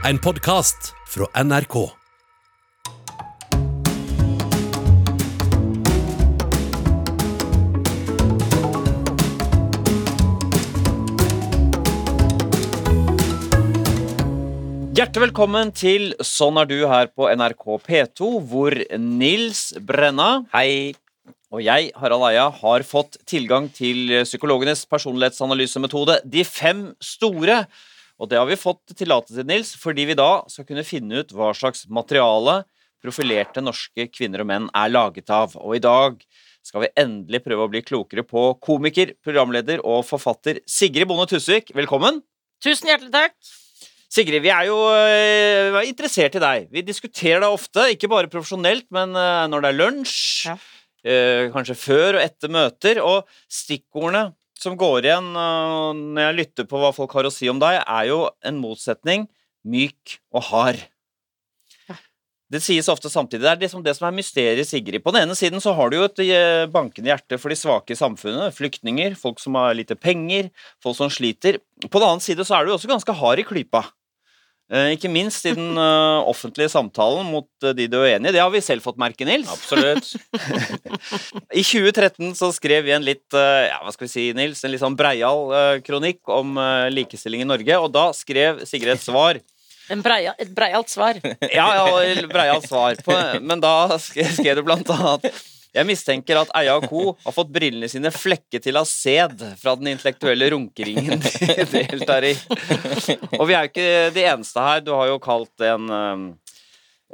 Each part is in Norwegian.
En podkast fra NRK. Hjertelig velkommen til Sånn er du her på NRK P2, hvor Nils Brenna Hei. og jeg, Harald Eia, har fått tilgang til psykologenes personlighetsanalysemetode De fem store. Og det har vi fått tillatelse til, Nils, fordi vi da skal kunne finne ut hva slags materiale profilerte norske kvinner og menn er laget av. Og i dag skal vi endelig prøve å bli klokere på komiker, programleder og forfatter Sigrid Bonde Tusvik. Velkommen. Tusen hjertelig takk. Sigrid, vi er jo øh, interessert i deg. Vi diskuterer deg ofte, ikke bare profesjonelt, men øh, når det er lunsj, Ja. øh, kanskje før og etter møter. Og stikkordene som går igjen når jeg lytter på hva folk har å si om deg, er jo en motsetning myk og hard. Det sies ofte samtidig. Det er liksom det som er mysteriet, Sigrid. På den ene siden så har du jo et øh, bankende hjerte for de svake i samfunnet. Flyktninger, folk som har lite penger, folk som sliter. På den annen side så er du jo også ganske hard i klypa. Eh, Ikke minst i den eh, offentlige samtalen mot eh, de du er uenig i. Det har vi selv fått merke, Nils. Absolutt. I 2013 så skrev vi en litt ja, hva skal vi si, Nils, en litt sånn breial kronikk om likestilling i Norge, og da skrev Sigrid et svar. En breia, et breialt svar. Ja, ja, breialt svar. På, men da skrev du blant annet jeg mistenker at Eia og co. har fått brillene sine flekket til av sæd fra den intellektuelle runkeringen de deltar i. Og vi er jo ikke de eneste her. Du har jo kalt en, um,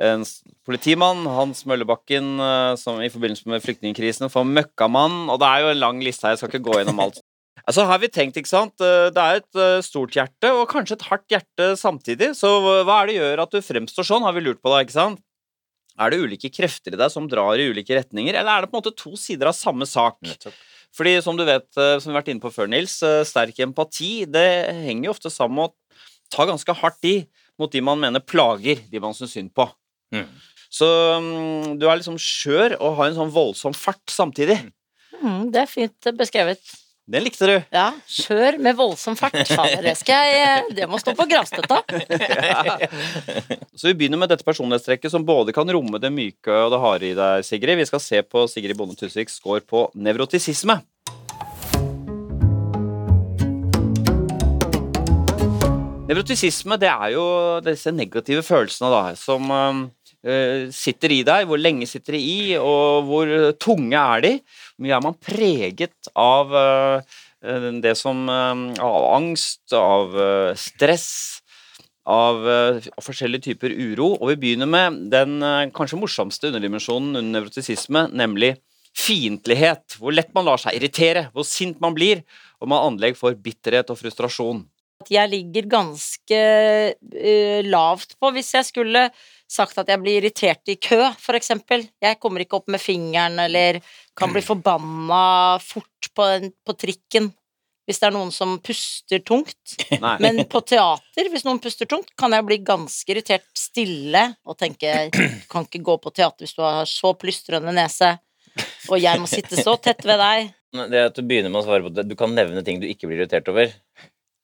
en politimann, Hans Møllebakken, uh, som i forbindelse med flyktningkrisen, for møkkamann. Og det er jo en lang liste her, jeg skal ikke gå gjennom alt. Altså, har vi tenkt, ikke sant? Uh, Det er et uh, stort hjerte, og kanskje et hardt hjerte samtidig. Så hva er det gjør at du fremstår sånn, har vi lurt på da, ikke sant? Er det ulike krefter i deg som drar i ulike retninger, eller er det på en måte to sider av samme sak? Nettopp. Fordi som du vet, eh, som vi har vært inne på før, Nils, eh, sterk empati, det henger jo ofte sammen med å ta ganske hardt i mot de man mener plager, de man syns synd på. Mm. Så mm, du er liksom skjør og har en sånn voldsom fart samtidig. Mm, det er fint beskrevet. Den likte du. Ja, skjør med voldsom fart. Det skal jeg Det må stå på gravstøtta. Så vi begynner med dette personlighetstrekket som både kan romme det myke og det harde i deg, Sigrid. Vi skal se på Sigrid Bonde Tusviks score på nevrotisisme. Nevrotisisme det er jo disse negative følelsene da, som sitter i deg. Hvor lenge sitter de i, og hvor tunge er de? Hvor mye er man preget av eh, det som eh, Av angst, av eh, stress, av eh, forskjellige typer uro. Og vi begynner med den eh, kanskje morsomste underdimensjonen under nevrotisisme, nemlig fiendtlighet. Hvor lett man lar seg irritere, hvor sint man blir, og man har anlegg for bitterhet og frustrasjon. Jeg ligger ganske uh, lavt på hvis jeg skulle sagt at jeg blir irritert i kø, for eksempel. Jeg kommer ikke opp med fingeren, eller kan bli forbanna fort på, en, på trikken hvis det er noen som puster tungt. Nei. Men på teater, hvis noen puster tungt, kan jeg bli ganske irritert stille og tenke Du Kan ikke gå på teater hvis du har så plystrende nese, og jeg må sitte så tett ved deg. Det at du begynner med å svare på det, du kan nevne ting du ikke blir irritert over.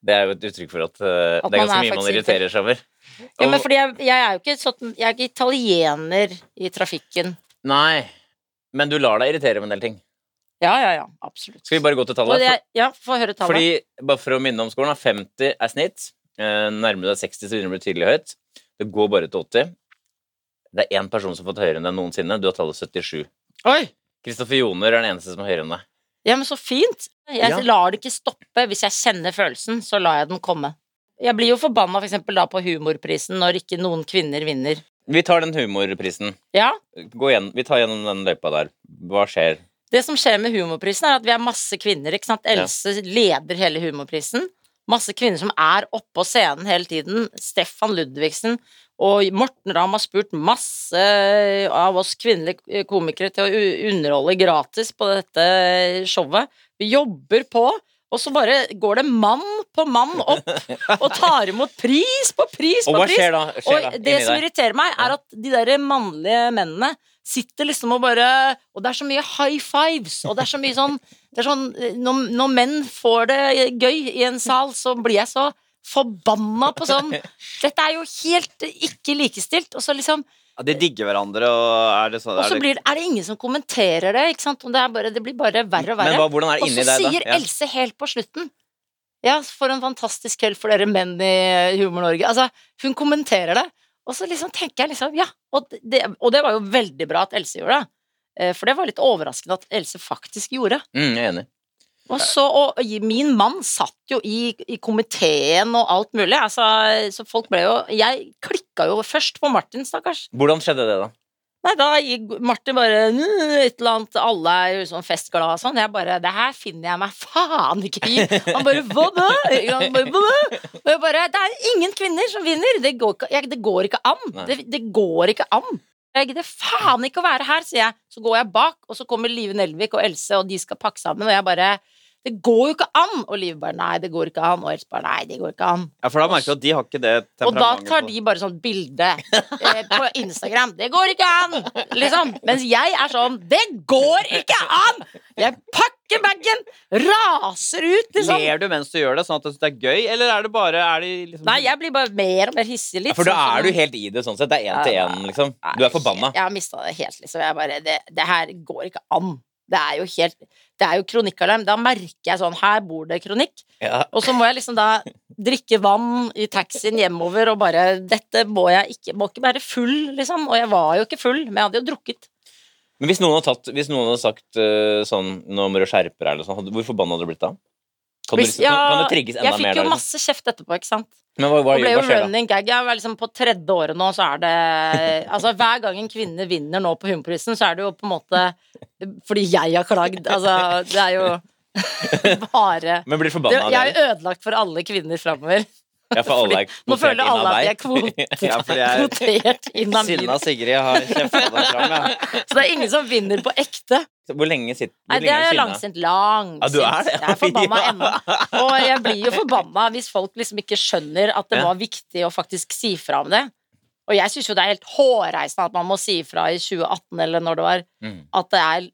Det er jo et uttrykk for at, uh, At det er ganske er mye man irriterer seg over. Ja, men fordi jeg, jeg er jo ikke sånn Jeg er ikke italiener i trafikken. Nei, men du lar deg irritere med en del ting. Ja, ja, ja. Absolutt. Skal vi bare gå til tallet? jeg, ja, få høre tallet. fordi, bare for å minne om skolen, 50 er snitt. Eh, Nærmer du deg 60, så begynner det å bli tydelig høyt. Det går bare til 80. Det er én person som har fått høyere enn deg noensinne. Du har tallet 77. Oi! Kristoffer Joner er den eneste som har høyere enn deg. Ja, men så fint. Jeg Ja. lar det ikke stoppe. Hvis jeg kjenner følelsen, så lar jeg den komme. Jeg blir jo forbanna for eksempel da på humorprisen når ikke noen kvinner vinner. Vi tar den humorprisen. Ja, Gå igjen, vi tar gjennom den løypa der. Hva skjer? Det som skjer med humorprisen, er at vi er masse kvinner. ikke sant? Ja. Else leder hele humorprisen. Masse kvinner som er oppå scenen hele tiden. Stefan Ludvigsen. Og Morten Ramm har spurt masse av oss kvinnelige komikere til å underholde gratis på dette showet. Vi jobber på, og så bare går det mann på mann opp og tar imot pris på pris Og på hva pris. skjer da? Skjer da Og det som irriterer meg, er at de der mannlige mennene sitter liksom og bare Og det er så mye high fives, og det er så mye sånn, er sånn når, når menn får det gøy i en sal, så blir jeg så forbanna på sånn Dette er jo helt ikke likestilt. Og så liksom Ja, de digger hverandre, og er det sånn Og er så det, blir, er det ingen som kommenterer det, ikke sant? Det, er bare, det blir bare verre og Men verre. hva, hvordan er det Og inni så deg, da? sier Ja. Else helt på slutten Ja, for en fantastisk kveld for dere menn i Humor-Norge. Altså, hun kommenterer det, og så liksom tenker jeg liksom Ja. Og det, og det var jo veldig bra at Else gjorde det. Eh, For det var litt overraskende at Else faktisk gjorde. Mm, jeg er enig. Og så, og min mann satt jo i, i komiteen og alt mulig. Altså, så folk ble jo Jeg klikka jo først på Martin, stakkars. Hvordan skjedde det, da? Nei, da gikk Martin bare et eller annet Alle er jo sånn festglade og sånn. Jeg bare Det her finner jeg meg faen ikke i. Han bare Hva da? Han bare, Hva da? Og jeg bare Det er ingen kvinner som vinner. Det går ikke, det går ikke an. Det, det går ikke an. Jeg gidder faen ikke å være her, sier jeg. Så går jeg bak, og så kommer Live Nelvik og Else, og de skal pakke sammen, og jeg bare Det går jo ikke an! Og Liv bare Nei, det går ikke an. Og Else bare Nei, det går ikke an. Ja, for da merker du at de har ikke det Og da tar de bare sånn bilde eh, på Instagram. Det går ikke an! Liksom. Mens jeg er sånn Det går ikke an! Jeg pakker bagen, raser ut, liksom. Ler du mens du gjør det, sånn at du syns det er gøy, eller er det bare er det liksom Nei, jeg blir bare mer og mer hissig. Litt Ja, for da sånn er du helt i det, sånn sett. Det er én til én, liksom. Du er forbanna. Jeg har mista det helt, liksom. Jeg bare det, det her går ikke an. Det er jo helt Det er jo kronikkalarm. Da merker jeg sånn Her bor det kronikk. Ja. Og så må jeg liksom da drikke vann i taxien hjemover og bare Dette må jeg ikke Må ikke være full, liksom. Og jeg var jo ikke full, men jeg hadde jo drukket. Men hvis noen hadde, tatt, hvis noen hadde sagt eh, sånn Nå må du skjerpe deg, eller sånn, hvor forbanna hadde du blitt da? Kan du, Hvis- liksom, kan, kan du trigges enda jeg fikk mer jo? Liksom? masse kjeft etterpå, ikke sant. Men hva, hva, Det ble jo running gag. Jeg var liksom på tredje året nå, så er det Altså, hver gang en kvinne vinner nå på Humorprisen, så er det jo på en måte fordi jeg har klagd. Altså, det er jo bare Men blir forbanna av Jeg er ødelagt for alle kvinner framover. Ja, for alle er Nå føler alle at de er deg. Ja, fordi jeg kvotert. Sinna Sigrid har kjefta deg fram, ja. Så det er ingen som vinner på ekte. Hvor lenge sitter Nei, det er langsint. Langsint. Ja, du er det? Jeg er forbanna Ja. ennå. Og jeg blir jo forbanna hvis folk liksom ikke skjønner at det var viktig å faktisk si fra om det. Og jeg syns jo det er helt hårreisende at man må si fra i 2018 eller når det var, Mm. at det er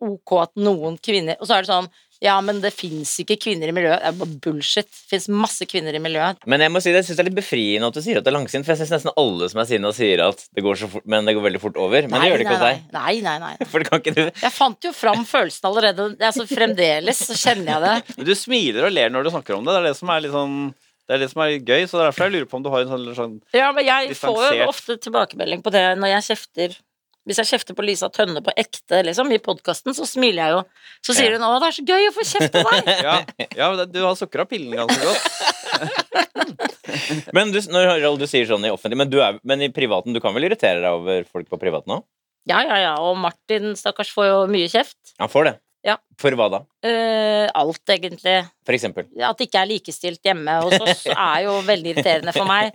ok at noen kvinner Og så er det sånn Ja, men det fins ikke kvinner i miljøet. Det er bare bullshit. Det fins masse kvinner i miljøet. Men jeg må si det, jeg synes det er litt befriende at du sier at det er langsint, for jeg syns nesten alle som er sinna, sier at det går så fort, men det går veldig fort over. Men det gjør det ikke hos nei, deg. nei, nei, nei. For det kan ikke du Jeg fant jo fram følelsen allerede. Altså, fremdeles så kjenner jeg det. Men du smiler og ler når du snakker om det. Det er det som er litt sånn det er det som er gøy, så derfor jeg lurer på om du har en sånn, sånn Ja, men jeg får jo ofte tilbakemelding på det når jeg kjefter. Hvis jeg kjefter på Lisa Tønne på ekte, liksom, i podkasten, så smiler jeg jo. Så sier hun 'Å, det er så gøy å få kjeft på deg'. Ja, ja du har sukra pillen ganske godt. Men du, når Harald, du sier sånn i offentlig, men, du er, men i privaten, du kan vel irritere deg over folk på privaten òg? Ja, ja, ja. Og Martin, stakkars, får jo mye kjeft. Han får det. Ja. For hva da? Uh, alt, egentlig. For eksempel. At det ikke er likestilt hjemme hos oss, er jo veldig irriterende for meg.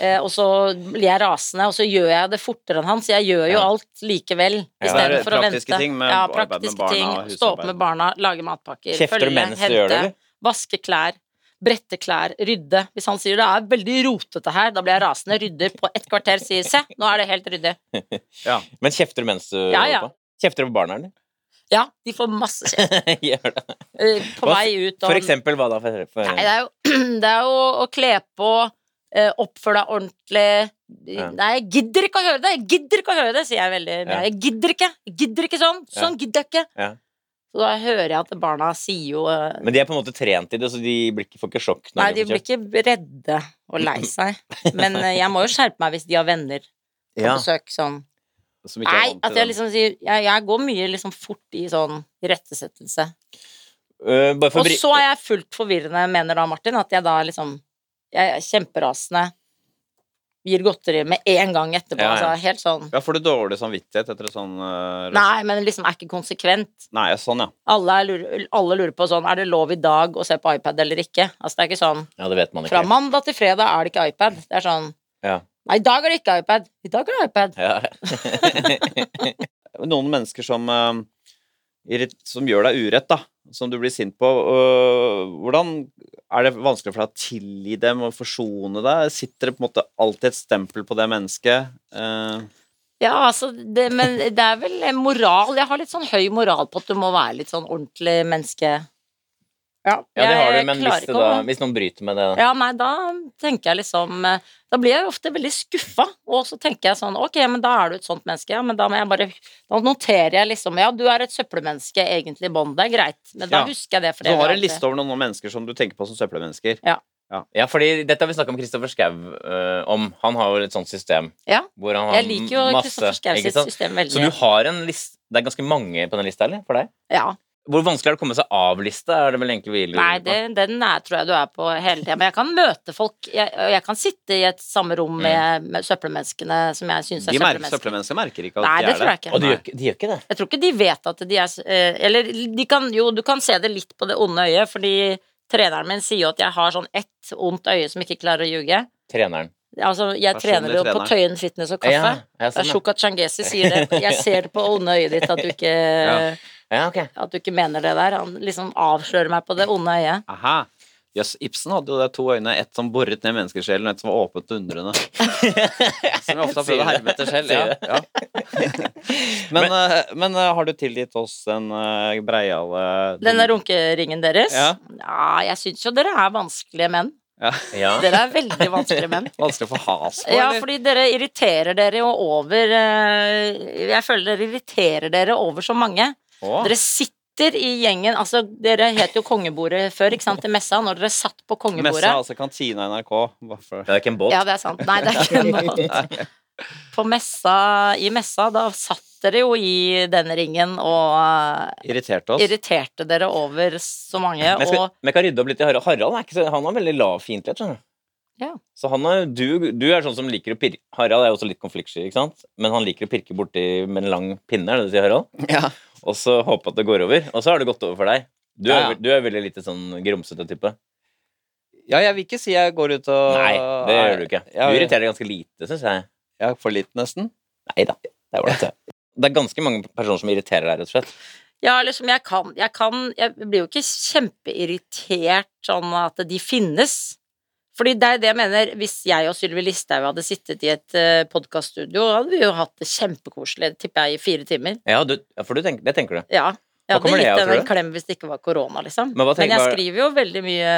Uh, og så blir jeg rasende, og så gjør jeg det fortere enn han, så jeg gjør jo Ja. alt likevel. Ja. Istedenfor å vente. ting med ja, praktiske barna ting. Stå opp med barna, lage matpakker, Kjefter det, eller? vaske klær, brette klær, rydde. Hvis han sier det er veldig rotete her, da blir jeg rasende. Rydder på et kvarter, sier se, nå er det helt ryddig. Ja. Men kjefter du mens du Ja, ja. på? Kjefter du på barna, eller? Ja, de får masse kjeft. Gjør det. Eh, På Hva- vei ut og For eksempel hva da? For, for, Nei, det er jo, det er jo å kle på, eh, oppføre deg ordentlig. Ja. Nei, jeg gidder ikke å høre det! Jeg gidder ikke å høre det, sier jeg veldig. Ja. Jeg gidder ikke! Jeg gidder ikke sånn! Sånn gidder jeg ikke! Ja. Så da hører jeg at barna sier jo eh, Men de er på en måte trent i det, så de blir ikke, får ikke sjokk? Nei, de blir ikke redde og lei seg. Men jeg må jo skjerpe meg hvis de har venner på ja. besøk. Sånn. Som ikke er Nei, vant til at jeg liksom sier Jeg, jeg går mye liksom fort i sånn rettesettelse. Uh, bare for Og så er jeg fullt forvirrende, mener da Martin, at jeg da liksom Jeg er kjemperasende. Gir godteri med en gang etterpå. Ja, ja. Altså, helt sånn Ja, Får du dårlig samvittighet etter et sånn uh, Nei, men liksom er ikke konsekvent. Nei, sånn, ja. Alle, er lurer, alle lurer på sånn Er det lov i dag å se på iPad eller ikke? Altså det er ikke sånn Ja, det vet man Fra mandag til fredag er det ikke iPad. Det er sånn Ja. Nei, i dag er det ikke iPad. I dag er det iPad. Ja. Noen mennesker som, eh, som gjør deg urett, da. Som du blir sint på. hvordan Er det vanskelig for deg å tilgi dem og forsone deg? Sitter det på en måte alltid et stempel på det mennesket? Eh, Ja, altså det, Men det er vel moral Jeg har litt sånn høy moral på at du må være litt sånn ordentlig menneske. Ja, Ja, det har du, men hvis, det da, hvis noen bryter med det Ja, nei, da tenker jeg liksom eh, Da blir jeg ofte veldig skuffa, og så tenker jeg sånn Ok, men da er du et sånt menneske, ja, men da må jeg bare Da noterer jeg liksom Ja, du er et søppelmenneske egentlig i bånn, det er greit, men da Ja. husker jeg det for Du har en liste over noen mennesker som du tenker på som søppelmennesker. Ja, fordi dette har vi snakka om Kristoffer Schou eh, om. Han har jo et sånt system Ja. hvor han har Jeg liker jo Kristoffer Schou sitt system veldig. Så du har en liste Det er ganske mange på den lista, eller? For deg? Ja. Hvor vanskelig er det å komme seg av lista? Er det vel egentlig vi lurer Nei, på? det, den er, tror jeg du er på hele tida. Men jeg kan møte folk jeg, jeg kan sitte i et samme rom med, med søppelmenneskene som jeg syns er søppelmennesker. søppelmennesker merker ikke at Nei, de det er tror jeg ikke. Og de gjør, ikke- de gjør ikke det. Jeg tror ikke de vet at de er eh, Eller de kan jo, du kan se det litt på det onde øyet, fordi treneren min sier jo at jeg har sånn ett ondt øye som ikke klarer å ljuge. Treneren. Altså, jeg trener jo på. Tøyen fitness og kaffe. Ja, sånn, ja. Shukat Changesi sier det. Jeg ser det på onde øyet ditt at du ikke ja, ok. At du ikke mener det der. Han liksom avslører meg på det onde øyet. Aha. Jøss, Ibsen hadde jo det to øyne, ett som boret ned menneskesjelen, og ett som var åpent og undrende. Som jeg ofte har prøvd å herme etter selv. Ja, ja. Men, men, men eh, har du tilgitt oss den uh, breiale Denne runkeringen deres? Ja. ja jeg syns jo dere er vanskelige menn. Ja. Dere er veldig vanskelige menn. Vanskelig å få has på, Ja, fordi dere irriterer dere jo over eh, Jeg føler dere irriterer dere over så mange. Å, Dere sitter i gjengen Altså, dere het jo Kongebordet før, ikke sant, i messa. Når dere satt på Kongebordet Messa, altså kantina i NRK. Hvorfor? Det er ikke en båt. Ja, det er sant. Nei, det er ikke en båt. På messa, i messa, da satt dere jo i den ringen og eh, Irriterte oss. irriterte dere over så mange, Men skal, og men jeg kan rydde opp litt i Harald. Harald er ikke så, han har veldig lav fiendtlighet, skjønner du. Ja. Så han er, du, du er sånn som liker å pirke Harald er jo også litt konfliktsky, ikke sant? Men han liker å pirke borti med en lang pinne, er det du sier, Harald? Ja. Og så håpe at det går over. Og så har det gått over for deg. Du er, Ja, er, du er veldig lite sånn grumsete type. ja, jeg vil ikke si jeg går ut og Nei, det gjør du ikke. Du irriterer deg ganske lite, syns jeg. Ja, for litt, nesten. Nei da. Det er ålreit, det. Det er ganske mange personer som irriterer deg, rett og slett. Ja, liksom, jeg kan Jeg, kan, jeg blir jo ikke kjempeirritert sånn at de finnes. Fordi det er det jeg mener, hvis jeg og Sylvi Listhaug hadde sittet i et uh, podkaststudio, hadde vi jo hatt det kjempekoselig, tipper jeg, i fire timer. Ja, du, for du tenker, det tenker du. Ja. Jeg hadde gitt henne en klem hvis det ikke var korona, liksom. Men Men jeg skriver jo veldig mye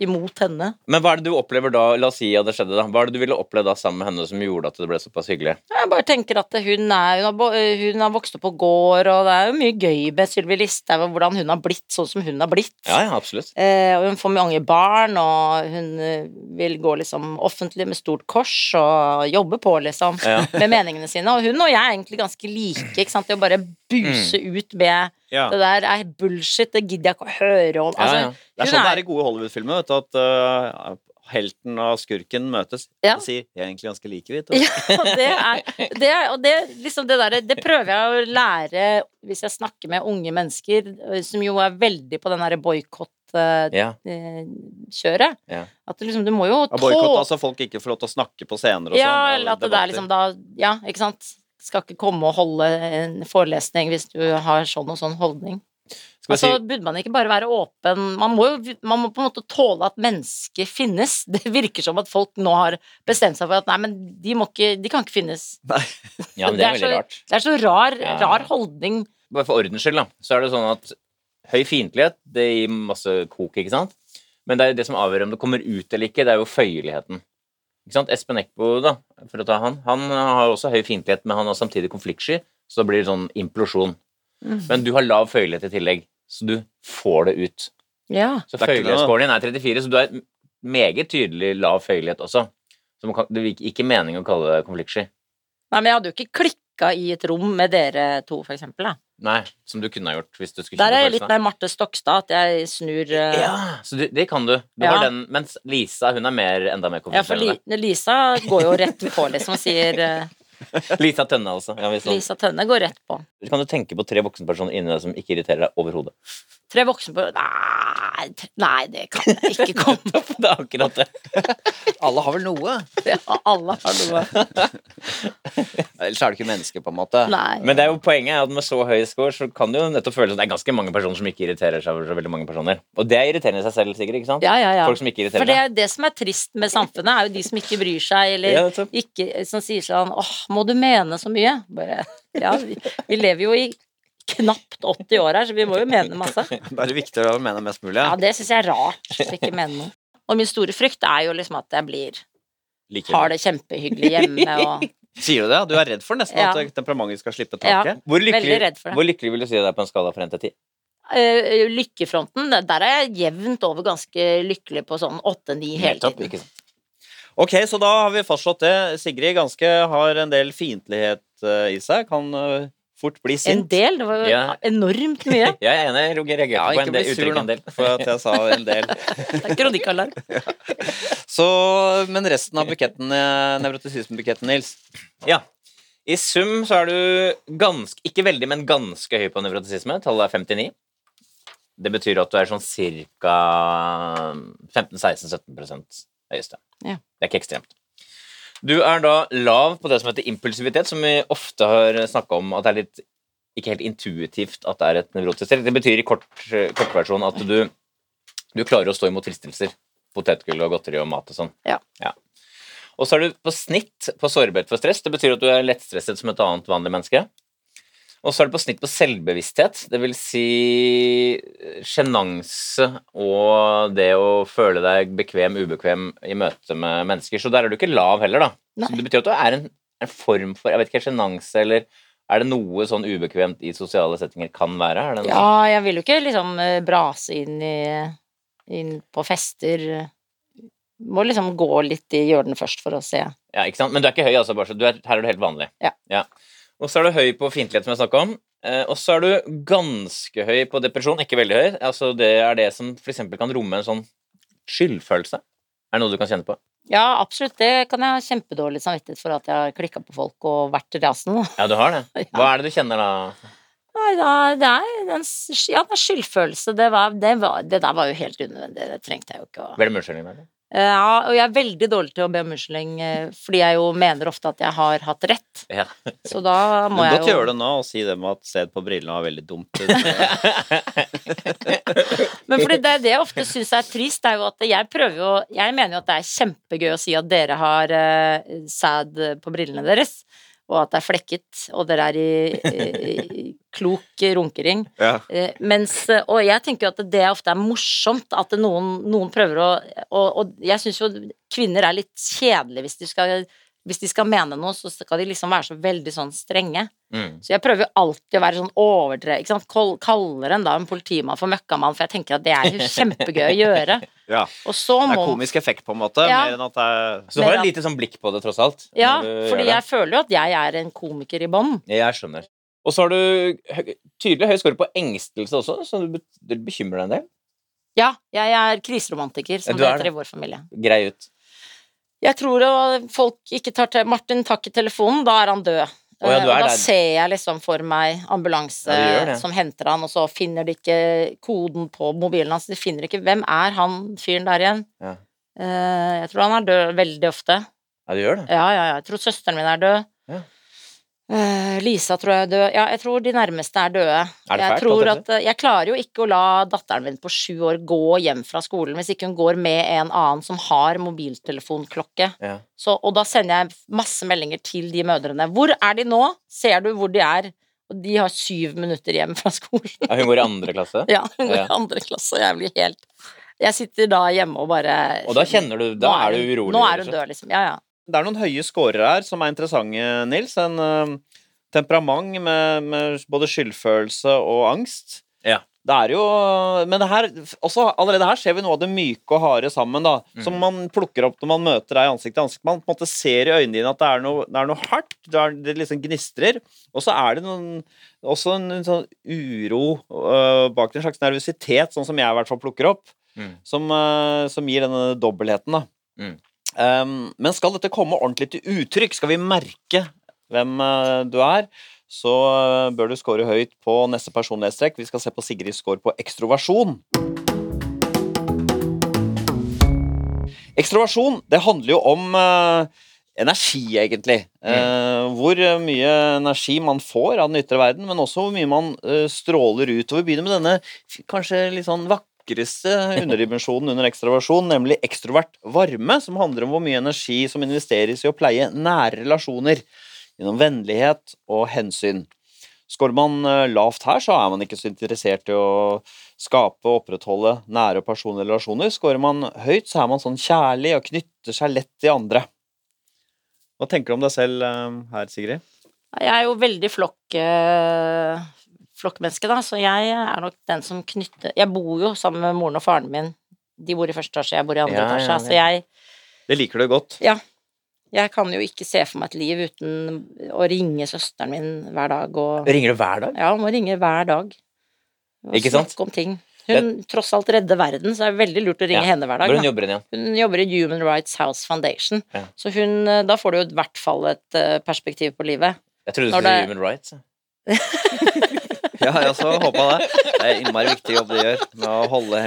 imot henne. Men hva er det du opplever da? La oss si at det skjedde, da. Hva er det du ville oppleve da sammen med henne som gjorde at det ble såpass hyggelig? Jeg bare tenker at hun, er, hun, har, hun har vokst opp på gård, og det er jo mye gøy med Sylvi Listhaug, og hvordan hun har blitt sånn som hun har blitt. Ja, ja, absolutt. Eh, og hun får mange barn, og hun eh, vil gå liksom offentlig med stort kors og jobbe på, liksom, Ja. med meningene sine. Og hun og jeg er egentlig ganske like, ikke sant, i å bare buse Mm. ut med Ja. det der er bullshit, det gidder jeg ikke å høre om. Altså, ja. Det er sånn det er- i gode Hollywood-filmer, at uh, helten og skurken møtes Ja. og sier 'jeg er egentlig ganske like vi'. Ja, det er, det er Og det, liksom det der, det prøver jeg å lære hvis jeg snakker med unge mennesker, eh, som jo er veldig på den derre boikott-kjøret. Ja. kjøret. Ja. At du liksom, du må jo tå... Boikott, altså folk ikke får lov til å snakke på scener og sånn. Ja, eller at det er liksom da Ja, ikke sant? Skal ikke komme og holde en forelesning hvis du har sånn og sånn holdning. Skal vi Altså, si burde man ikke bare være åpen Man må jo man må på en måte tåle at mennesker finnes. Det virker som at folk nå har bestemt seg for at nei, men de, må ikke, de kan ikke finnes. Ja, men det er det er veldig så- rart. Det er så rar, Ja. rar holdning. Bare for ordens skyld, da, så er det sånn at høy fiendtlighet, det gir masse kok, ikke sant? Men det er det som avgjør om det kommer ut eller ikke, det er jo føyeligheten. Ikke sant? Espen Eckbo, da, for å ta han, han har også høy fiendtlighet, men han har samtidig konfliktsky, så da blir det sånn implosjon. Mm. Men du har lav føyelighet i tillegg, så du får det ut. Ja. Så Det føyelighetsscoren din er 34, så du har meget tydelig lav føyelighet også. Så kan, det ikke- ikke mening å kalle det konfliktsky. Nei, men jeg hadde jo ikke klikka i et rom med dere to, for eksempel. Da. Nei, som du kunne ha gjort hvis du skulle Der er jeg litt mer Marte Stokstad, at jeg snur uh... Ja, så det, det kan du. du Ja. har den, mens Lisa hun er mer, enda mer Ja, for. Li Lisa går jo rett på, liksom, og sier uh... Lisa Tønne, altså. Ja. Lisa Tønne går rett på. Kan du tenke på tre voksenpersoner inni deg som ikke irriterer deg overhodet? Tre voksne på Nei, nei, det kan jeg ikke komme på. Det er akkurat det. Alle har vel noe? Ja, alle har noe. Ellers er du ikke menneske, på en måte. Nei. Men det er jo poenget er at med så høy score så kan det jo nettopp føles som det er ganske mange personer som ikke irriterer seg over så veldig mange personer. Og det er irriterende i seg selv, sikkert. ikke sant? Ja, ja, ja. Folk som ikke irriterer For det er jo det som er trist med samfunnet, er jo de som ikke bryr seg, eller Ja, ikke, som sier sånn åh, må du mene så mye? Bare, ja, vi, vi lever jo i knapt 80 år her, så vi må jo mene masse. Det er viktig å mene mest mulig. Ja, det syns jeg er rart. å Ikke mene noe. Og min store frykt er jo liksom at jeg blir Like har det kjempehyggelig hjemme og Sier du det? Du er redd for nesten Ja. at temperamentet skal slippe Ja. taket? Hvor lykkelig, for hvor lykkelig vil du si det er på en skala fra 1 til 10? Eh, Lykkefronten, der er jeg jevnt over ganske lykkelig på sånn 8-9 hele Nettopp, tiden. ikke sant? Ok, så da har vi fastslått det. Sigrid ganske har en del fiendtlighet eh, i seg. Kan eh, fort bli En del, det var jo Ja. enormt mye. Jeg er enig, Roger. Jeg Ja, på en del uttrykk en del. for at jeg sa en del. Det er kronikkalarm. Så, men resten av buketten, eh, nevrotisismebuketten, Nils Ja. I sum så er du ganske, ikke veldig, men ganske høy på nevrotisisme. Tallet er 59. Det betyr at du er sånn ca. 15-16-17% høyeste. Ja. Det er ikke ekstremt. Du er da lav på det som heter impulsivitet, som vi ofte har snakka om at det er litt ikke helt intuitivt at det er et nevrotisk. Det betyr i kort, kortversjon at du, du klarer å stå imot fristelser. Potetgull og godteri og mat og sånn. Ja. Og så er du på snitt på sårbarhet for stress. Det betyr at du er lettstresset som et annet vanlig menneske. Og så er det på snitt på selvbevissthet, det vil si sjenanse og det å føle deg bekvem, ubekvem i møte med mennesker. Så der er du ikke lav heller, da. Nei. Så det betyr at du er en, en form for Jeg vet ikke, sjenanse eller er det noe sånn ubekvemt i sosiale settinger kan være? Ja, jeg vil jo ikke liksom eh, brase inn i inn på fester. Må liksom gå litt i hjørnet først for å se. Ja, ikke sant? Men du er ikke høy, altså. Bare så du er, her er du helt vanlig. Ja. Ja. Og så er du høy på fiendtlighet, som jeg snakka om. Eh, og så er du ganske høy på depresjon. Ikke veldig høy. Altså, det er det som f.eks. kan romme en sånn skyldfølelse. Er det noe du kan kjenne på? Ja, absolutt. Det kan jeg ha kjempedårlig samvittighet for at jeg har klikka på folk og vært rasen. Ja, du har det. Hva er det du kjenner da? Nei, da, det er en, ja, skyldfølelse. Det, var, det, var, det der var jo helt unødvendig. Det trengte jeg jo ikke å Ble det unnskyldning? eller? Eh, Ja, og jeg er veldig dårlig til å be om unnskyldning, eh, fordi jeg jo mener ofte at jeg har hatt rett. Ja. Så da må kan jeg godt jo gjøre det nå og si det med at sted på brillene var veldig dumt. Men fordi det, det jeg ofte syns er trist, er jo at jeg prøver jo Jeg mener jo at det er kjempegøy å si at dere har uh, sæd på brillene deres, og at det er flekket, og dere er i, i, i klok runkering. ja. Eh, mens, og jeg tenker jo at det ofte er morsomt at noen, noen prøver å Og, og jeg syns jo kvinner er litt kjedelige hvis de skal hvis de skal mene noe, så skal de liksom være så veldig sånn strenge. Mm. Så jeg prøver jo alltid å være sånn overdrevet, ikke sant. Kaller en da en politimann for møkkamann, for jeg tenker at det er jo kjempegøy å gjøre. ja. Og så Det er komisk effekt, på en måte, Ja. mer enn at det er Så du har et lite sånn blikk på det, tross alt? Ja, fordi jeg føler jo at jeg er en komiker i bånn. Jeg skjønner. Og så har du tydelig høy score på engstelse også, så du du bekymrer deg en del. Ja, jeg er kriseromantiker, som det er heter i vår familie. Grei ut. Jeg tror folk ikke tar til Martin tar ikke telefonen, da er han død. Oh, ja, Eh, og da der. ser jeg liksom for meg ambulanse Ja, som henter han, og så finner de ikke koden på mobilen hans. De finner ikke Hvem er han fyren der igjen? Ja. Eh, jeg tror han er død veldig ofte. Ja, du gjør det. Ja, ja, ja. Jeg tror søsteren min er død. Ja. Eh, Lisa tror jeg er død. Ja, jeg tror de nærmeste er døde. Er det jeg, tror at, eh, jeg klarer jo ikke å la datteren min på sju år gå hjem fra skolen hvis ikke hun går med en annen som har mobiltelefonklokke. Ja. Så, og da sender jeg masse meldinger til de mødrene. Hvor er de nå? Ser du hvor de er? Og de har syv minutter hjem fra skolen. Ja, hun går i andre klasse. ja, hun går Ja. i andre klasse, og jeg blir helt Jeg sitter da hjemme og bare Og da kjenner du Da Nå er du urolig. Nå er hun død, liksom. Ja, ja. Det er noen høye scorere her som er interessante, Nils. En uh, temperament med, med både skyldfølelse og angst. Ja. Det er jo Men det her, også allerede her ser vi noe av det myke og harde sammen, da. Mm. Som man plukker opp når man møter deg ansikt til ansikt. Man på en måte ser i øynene dine at det er noe, det er noe hardt. Det, er, det liksom gnistrer. Og så er det noen, også en, en sånn uro uh, bak en slags nervøsitet, sånn som jeg i hvert fall plukker opp. Mm. Som, uh, som gir denne dobbeltheten, da. Mm. Um, men skal dette komme ordentlig til uttrykk, skal vi merke hvem øh, du er, så øh, bør du score høyt på neste personlighetstrekk. Vi skal se på Sigrids score på ekstroversjon. Ekstroversjon, det handler jo om uh, energi, egentlig. Eh, hvor mye energi man får av den ytre verden, men også hvor mye man uh, stråler ut. Og vi begynner med denne kanskje litt sånn vakreste underdimensjonen under ekstraversjon, nemlig ekstrovert varme, som handler om hvor mye energi som investeres i å pleie nære relasjoner gjennom vennlighet og hensyn. Skårer man eh, lavt her, så er man ikke så interessert i å skape og opprettholde nære og personlige relasjoner. Skårer man høyt, så er man sånn kjærlig og knytter seg lett til andre. Hva tenker du om deg selv eh, her, Sigrid? Jeg er jo veldig flokk, eh, flokkmenneske, da, så jeg er nok den som knytter Jeg bor jo sammen med moren og faren min. De bor i første etasje, jeg bor i andre Ja, ja, etasje. ja. Så jeg, Det liker du godt. jeg kan jo ikke se for meg et liv uten å ringe søsteren min hver dag og Ringer du hver dag? Ja, må ringe hver dag. Og Ikke sant? Snakke om ting. Hun tross alt redder verden, så det er veldig lurt å ringe Ja. henne hver dag. Hun jobber igjen. Hun jobber i Human Rights House Foundation, Ja. så hun, da får du jo i hvert fall et eh, perspektiv på livet. Jeg trodde du skulle si det- Human Rights. Ja, jeg også håpa det. Det er innmari viktig jobb de gjør med å holde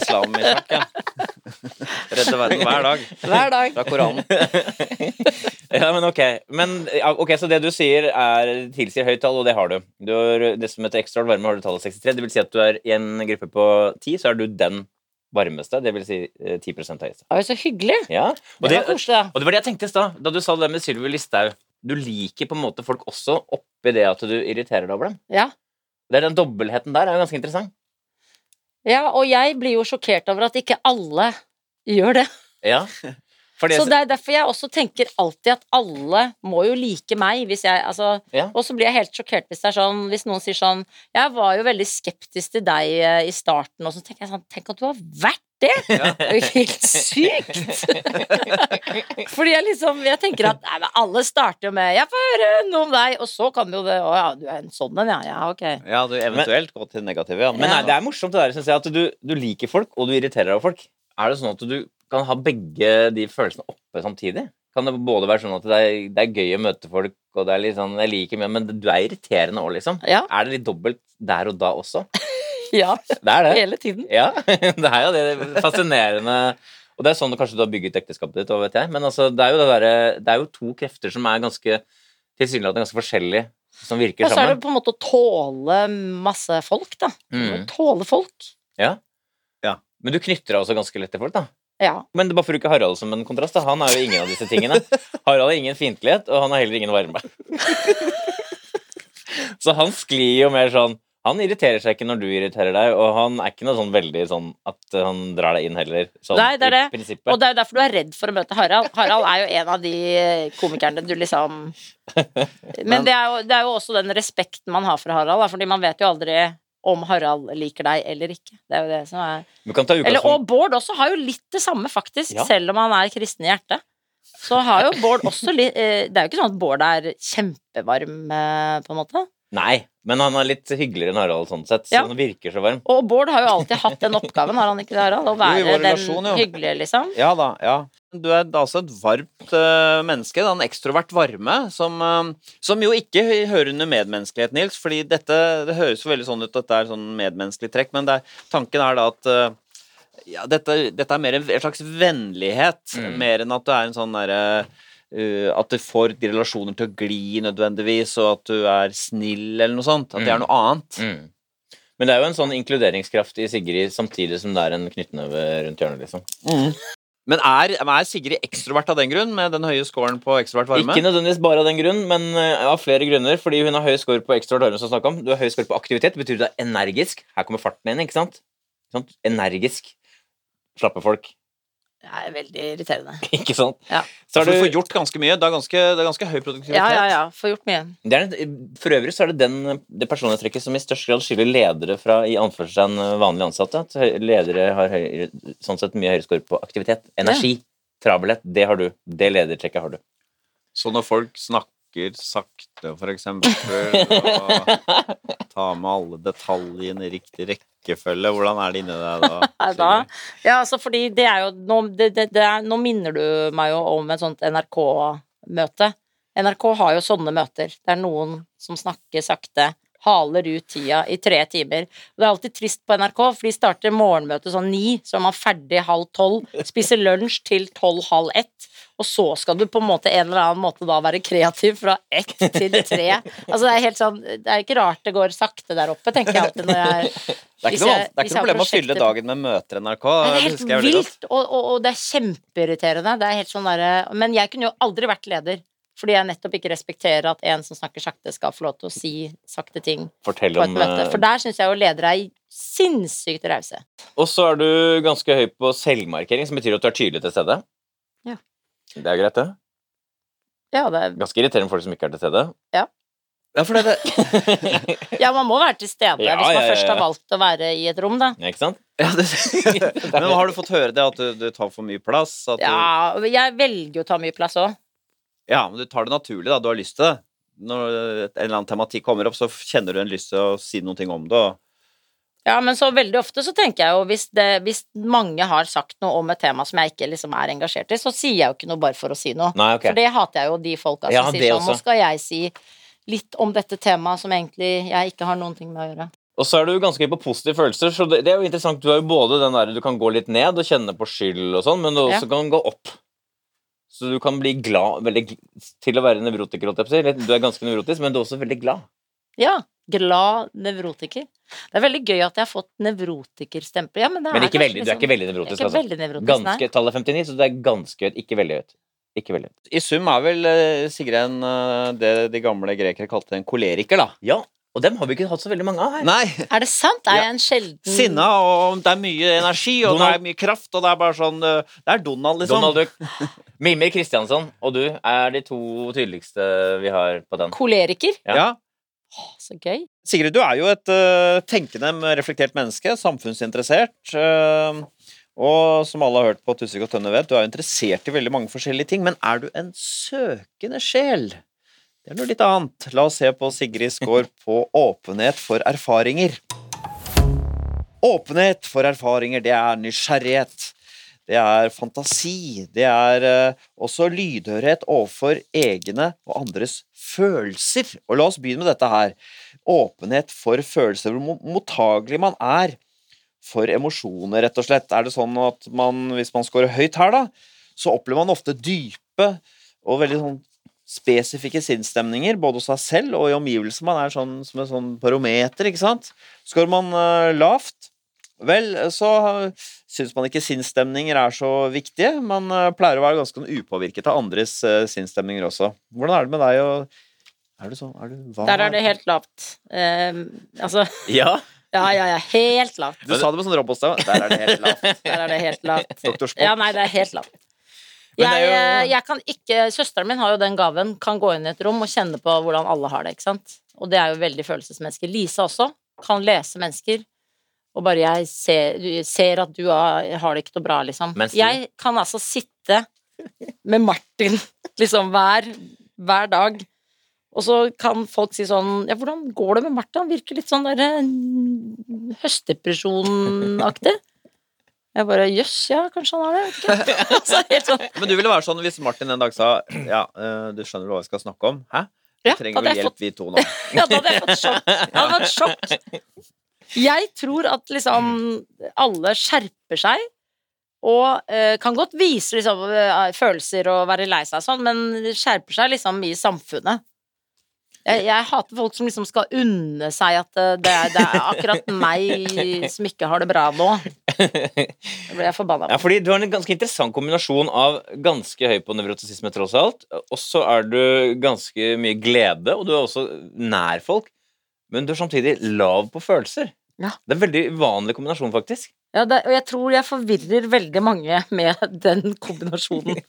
islam i sjakk. Ja. Redde verden hver dag Hver dag. fra Koranen. Ja, men ok. Men, ok, Så det du sier, er tilsier høyt tall, og det har du. du har, det som heter ekstra varme, har du tallet 63. Det vil si at du er i en gruppe på 10, så er du den varmeste. Det vil si eh, 10 høyeste. Var så hyggelig. Ja, og Det det, var koselig, da. og det var det jeg tenkte i stad, da du sa det med Sylvi Listhaug. Du liker på en måte folk også oppi det at du irriterer deg over dem. Ja. Det er Den dobbeltheten der er jo ganske interessant. ja, og jeg blir jo sjokkert over at ikke alle gjør det. Ja. For det, Så det er derfor jeg også tenker alltid at alle må jo like meg, hvis jeg altså Ja. Og så blir jeg helt sjokkert hvis det er sånn Hvis noen sier sånn Jeg var jo veldig skeptisk til deg eh, i starten, og så tenker jeg sånn Tenk at du har vært det! Det er jo helt sykt! Fordi jeg liksom Jeg tenker at nei, men alle starter jo med 'Jeg får høre noe om deg', og så kan jo det 'Å ja, du er en sånn en, ja'. Ja, ok. Ja, du eventuelt går til det negative. Ja. Men nei, det er morsomt det der, synes jeg, at du, du liker folk, og du irriterer deg over folk. Er det sånn at du kan ha begge de følelsene oppe samtidig? Kan det både være sånn at det er, det er gøy å møte folk, og det er litt sånn, jeg liker mye, men du er irriterende òg, liksom? Ja. Er det litt dobbelt der og da også? Ja, Det er det. hele tiden. Ja, det er jo det fascinerende Og det er sånn kanskje du har bygget ekteskapet ditt, òg, vet jeg. Men altså, det er jo det derre Det er jo to krefter som er ganske tilsynelatende ganske forskjellige, som virker sammen. Ja, så er det på en måte å tåle masse folk, da. Mm. Tåle folk. Ja. Men du knytter deg også ganske lett til folk, da. Ja. Men det bare for å bruke Harald som en kontrast, da. han er jo ingen av disse tingene. Harald har ingen fiendtlighet, og han har heller ingen varme. Så han sklir jo mer sånn Han irriterer seg ikke når du irriterer deg, og han er ikke noe sånn veldig sånn at han drar deg inn heller. Sånn, Nei, det er det. prinsippet. Og det er jo derfor du er redd for å møte Harald. Harald er jo en av de komikerne du liksom Men det er jo, det er jo også den respekten man har for Harald, da, fordi man vet jo aldri om Harald liker deg eller ikke. Det er jo det som er Eller, Og Bård også har jo litt det samme, faktisk, Ja. selv om han er kristen i hjertet. Så har jo Bård også litt eh, Det er jo ikke sånn at Bård er kjempevarm, eh, på en måte. Nei, men han er litt hyggeligere enn Harald sånn sett, så Ja. han virker så varm. Og Bård har jo alltid hatt den oppgaven, har han ikke det, Harald? Å Jo, i være vår den relasjon, jo. hyggelige, liksom. Ja da, ja. Du er da altså et varmt eh, menneske, da, en ekstrovert varme, som, eh, som jo ikke hø- hører under medmenneskelighet, Nils. fordi dette det høres jo veldig sånn ut at det er sånn medmenneskelig trekk, men det er, tanken er da at eh, ja, dette, dette er mer en, en slags vennlighet, Mm. mer enn at du er en sånn derre eh, at du får de relasjoner til å gli nødvendigvis, og at du er snill eller noe sånt. At det er Mm. noe annet. Mm. Men det er jo en sånn inkluderingskraft i Sigrid samtidig som det er en knyttneve rundt hjørnet, liksom. Men er, er Sigrid ekstrovert av den grunn, med den høye scoren på ekstrovert varme? Ikke nødvendigvis bare av den grunn, men eh, av flere grunner. Fordi hun har høy score på ekstrovert varme, som om. Du har høy score på aktivitet. Det betyr du er energisk. Her kommer farten inn, ikke sant? Sånn. Energisk. Slappe folk. Det er veldig irriterende. Ikke sant? Ja. Så har du får gjort ganske mye. Det er ganske, det er ganske høy produktivitet. Ja, ja, ja. Får gjort mye. det er, en- for øvrig så er det den, det personlighetstrekket som i størst grad skiller ledere fra i anførselstegn vanlige ansatte. At ledere har høyere, sånn sett mye høyere score på aktivitet. Energi. Travelhet. Det har du. Det ledertrekket har du. Så når folk snakker sakte, for eksempel, og tar med alle detaljene i riktig rekkefølge, hvordan er det inni deg da? Da. Ja, altså fordi det er jo Nå, det, det, det er, nå minner du meg jo om et sånt NRK-møte. NRK har jo sånne møter. Det er noen som snakker sakte, haler ut tida i tre timer. Og det er alltid trist på NRK, for de starter morgenmøtet sånn ni, så er man ferdig halv tolv, spiser lunsj til tolv-halv ett, og så skal du på en måte en eller annen måte da være kreativ fra ett til tre. Altså det er helt sånn Det er ikke rart det går sakte der oppe, tenker jeg alltid når jeg Det er ikke noe, det er ikke noe problem å fylle dagen med møter NRK. Nei, det er helt jeg vilt, og, og, og det er kjempeirriterende. Det er helt sånn der, Men jeg kunne jo aldri vært leder. Fordi jeg nettopp ikke respekterer at en som snakker sakte, skal få lov til å si sakte ting Fortell på et om møte. eh, For der syns jeg jo ledere er sinnssykt rause. Og så er du ganske høy på selvmarkering, som betyr at du er tydelig til stede. Ja. Det er greit, det. Ja, det er, Ganske irriterende for folk som ikke er til stede. Ja, for det, det, ja, man må være til stede Ja, hvis man ja, ja, først har valgt å være i et rom, da. Ja, Ikke sant? ja, det Men har du fått høre det, at du, du tar for mye plass? At du, Ja, jeg velger jo å ta mye plass òg. ja, men du tar det naturlig, da. Du har lyst til det. Når en eller annen tematikk kommer opp, så kjenner du en lyst til å si noe om det. Og Ja, men så veldig ofte så tenker jeg jo hvis, det, hvis mange har sagt noe om et tema som jeg ikke liksom er engasjert i, så sier jeg jo ikke noe bare for å si noe. Nei, okay. For det hater jeg jo de folka som Ja, det sier sånn Nå skal jeg si litt om dette temaet som egentlig jeg ikke har noen ting med å gjøre. Og så er du ganske på positive følelser, så det, det er jo interessant. Du er jo både den der du kan gå litt ned og kjenne på skyld og sånn, men du også Ja. kan gå opp. Så du kan bli glad veldig, til å være nevrotiker, holdt jeg på å si. Du er ganske nevrotisk, men du er også veldig glad. Ja, glad nevrotiker. Det er veldig gøy at jeg har fått nevrotikerstempel. Ja, men det Men er veldig, du er ikke liksom- veldig nevrotisk, ikke altså. veldig nevrotisk, nei. Tallet er 59, så det er ganske høyt. Ikke veldig høyt. Ikke veldig høyt. I sum er vel eh, Sigrid en, eh, det de gamle grekere kalte en koleriker, da. Ja, og dem har vi ikke hatt så veldig mange av her. Nei, Er det sant? Er Ja. jeg en sjelden sinna, og det er mye energi, og Donald- det er mye kraft, og det er bare sånn eh, Det er Donald, liksom. Donald Duck. Mimir Kristiansson og du er de to tydeligste vi har på den. koleriker? Ja. Ja. Å, så gøy. Sigrid, du er jo et uh, tenkende, reflektert menneske, samfunnsinteressert. Uh, og som alle har hørt på Tusvik og Tønne vet, du er interessert i veldig mange forskjellige ting. Men er du en søkende sjel? Det er noe litt annet. La oss se på Sigrid Skaar på åpenhet for erfaringer. Åpenhet for erfaringer, det er nysgjerrighet. Det er fantasi. Det er uh, også lydhørhet overfor egne og andres følelser. Og la oss begynne med dette her. Åpenhet for følelser. Hvor mottagelig man er for emosjoner, rett og slett. Er det sånn at man, hvis man scorer høyt her, da, så opplever man ofte dype og veldig sånn spesifikke sinnsstemninger, både hos seg selv og i omgivelsene. Man er sånn som en sånn barometer, ikke sant. Skårer man uh, lavt, vel, så syns man ikke sinnsstemninger er så viktige. Man eh, pleier å være ganske sånn upåvirket av andres uh, sinnsstemninger også. Hvordan er det med deg og Er du sånn er du? Der er det helt lavt. Um, altså Ja. Ja, ja, ja. Helt lavt. Du sa det med sånn robotstemme. Der er det helt lavt. Der er det helt lavt. Doktor Spock. Ja, nei, det er helt lavt. Jeg, eh, jeg kan ikke Søsteren min har jo den gaven, kan gå inn i et rom og kjenne på hvordan alle har det, ikke sant. Og det er jo veldig følelsesmennesker. Lisa også kan lese mennesker, og bare jeg ser, ser at du har, har det ikke noe bra, liksom. Du- Jeg kan altså sitte med Martin liksom hver, hver dag. Og så kan folk si sånn Ja, hvordan går det med Martin? Han virker litt sånn derre høstdepresjonaktig. Jeg bare Jøss, ja, kanskje han har det. Altså, helt sånn. Men du ville være sånn hvis Martin en dag sa Ja, eh, du skjønner hva vi skal snakke om? Hæ? Vi Ja, trenger vel hjelp, fått- vi to nå. Ja, da hadde jeg fått sjokk. Jeg hadde fått sjokk. Jeg tror at liksom alle skjerper seg. Og uh, kan godt vise liksom, eh, følelser og være lei seg og sånn, men skjerper seg liksom i samfunnet. Jeg, jeg hater folk som liksom skal unne seg at eh, det det er akkurat meg som ikke har det bra nå. Det blir jeg forbanna. Ja, fordi du har en ganske interessant kombinasjon av ganske høy på nevrotisisme, tross alt, og så er du ganske mye glede, og du er også nær folk, men du er samtidig lav på følelser. Ja. Det er en veldig uvanlig kombinasjon, faktisk. Ja, det, og jeg tror jeg forvirrer veldig mange med den kombinasjonen.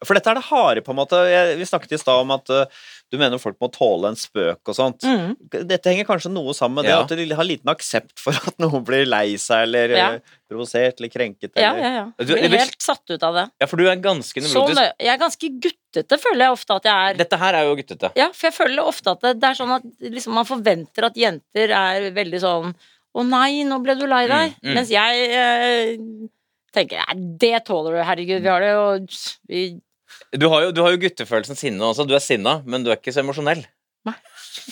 For dette er det harde, på en måte. Jeg, vi snakket i stad om at eh, du mener folk må tåle en spøk og sånt. Mm. Dette henger kanskje noe sammen med det Ja. at de har liten aksept for at noen blir lei seg eller Ja. eh, provosert eller krenket. Ja, Eller. ja, ja. Du- Jeg blir helt satt ut av det. Ja, for du er ganske Så nevrotisk. jeg er ganske guttete, føler jeg ofte at jeg er. Dette her er jo guttete. Ja, for jeg føler ofte at det, det er sånn at liksom, man forventer at jenter er veldig sånn Å nei, nå ble du lei deg. Mm, mm. Mens jeg eh, tenker Nei, det tåler du, herregud. Vi har det jo vi, Du har jo, du har jo guttefølelsen sinne også. Du er sinna, men du er ikke så emosjonell. Nei.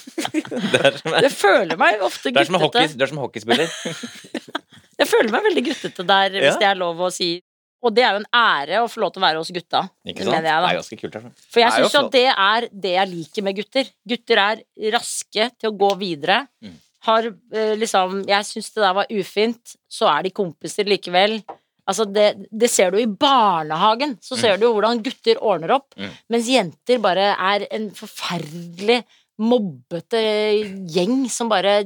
det er som, føler meg ofte guttete. du er som hockeyspiller. Jeg føler meg veldig guttete der, hvis Ja. det er lov å si. Og det er jo en ære å få lov til å være hos gutta. Ikke sant? jeg. Det er ganske kult. Derfor. For jeg syns jo at det er det jeg liker med gutter. Gutter er raske til å gå videre. Mm. Har eh, liksom Jeg syns det der var ufint, så er de kompiser likevel. Altså det, det ser du i barnehagen. Så ser du hvordan gutter ordner opp, Mm. mens jenter bare er en forferdelig mobbete gjeng som bare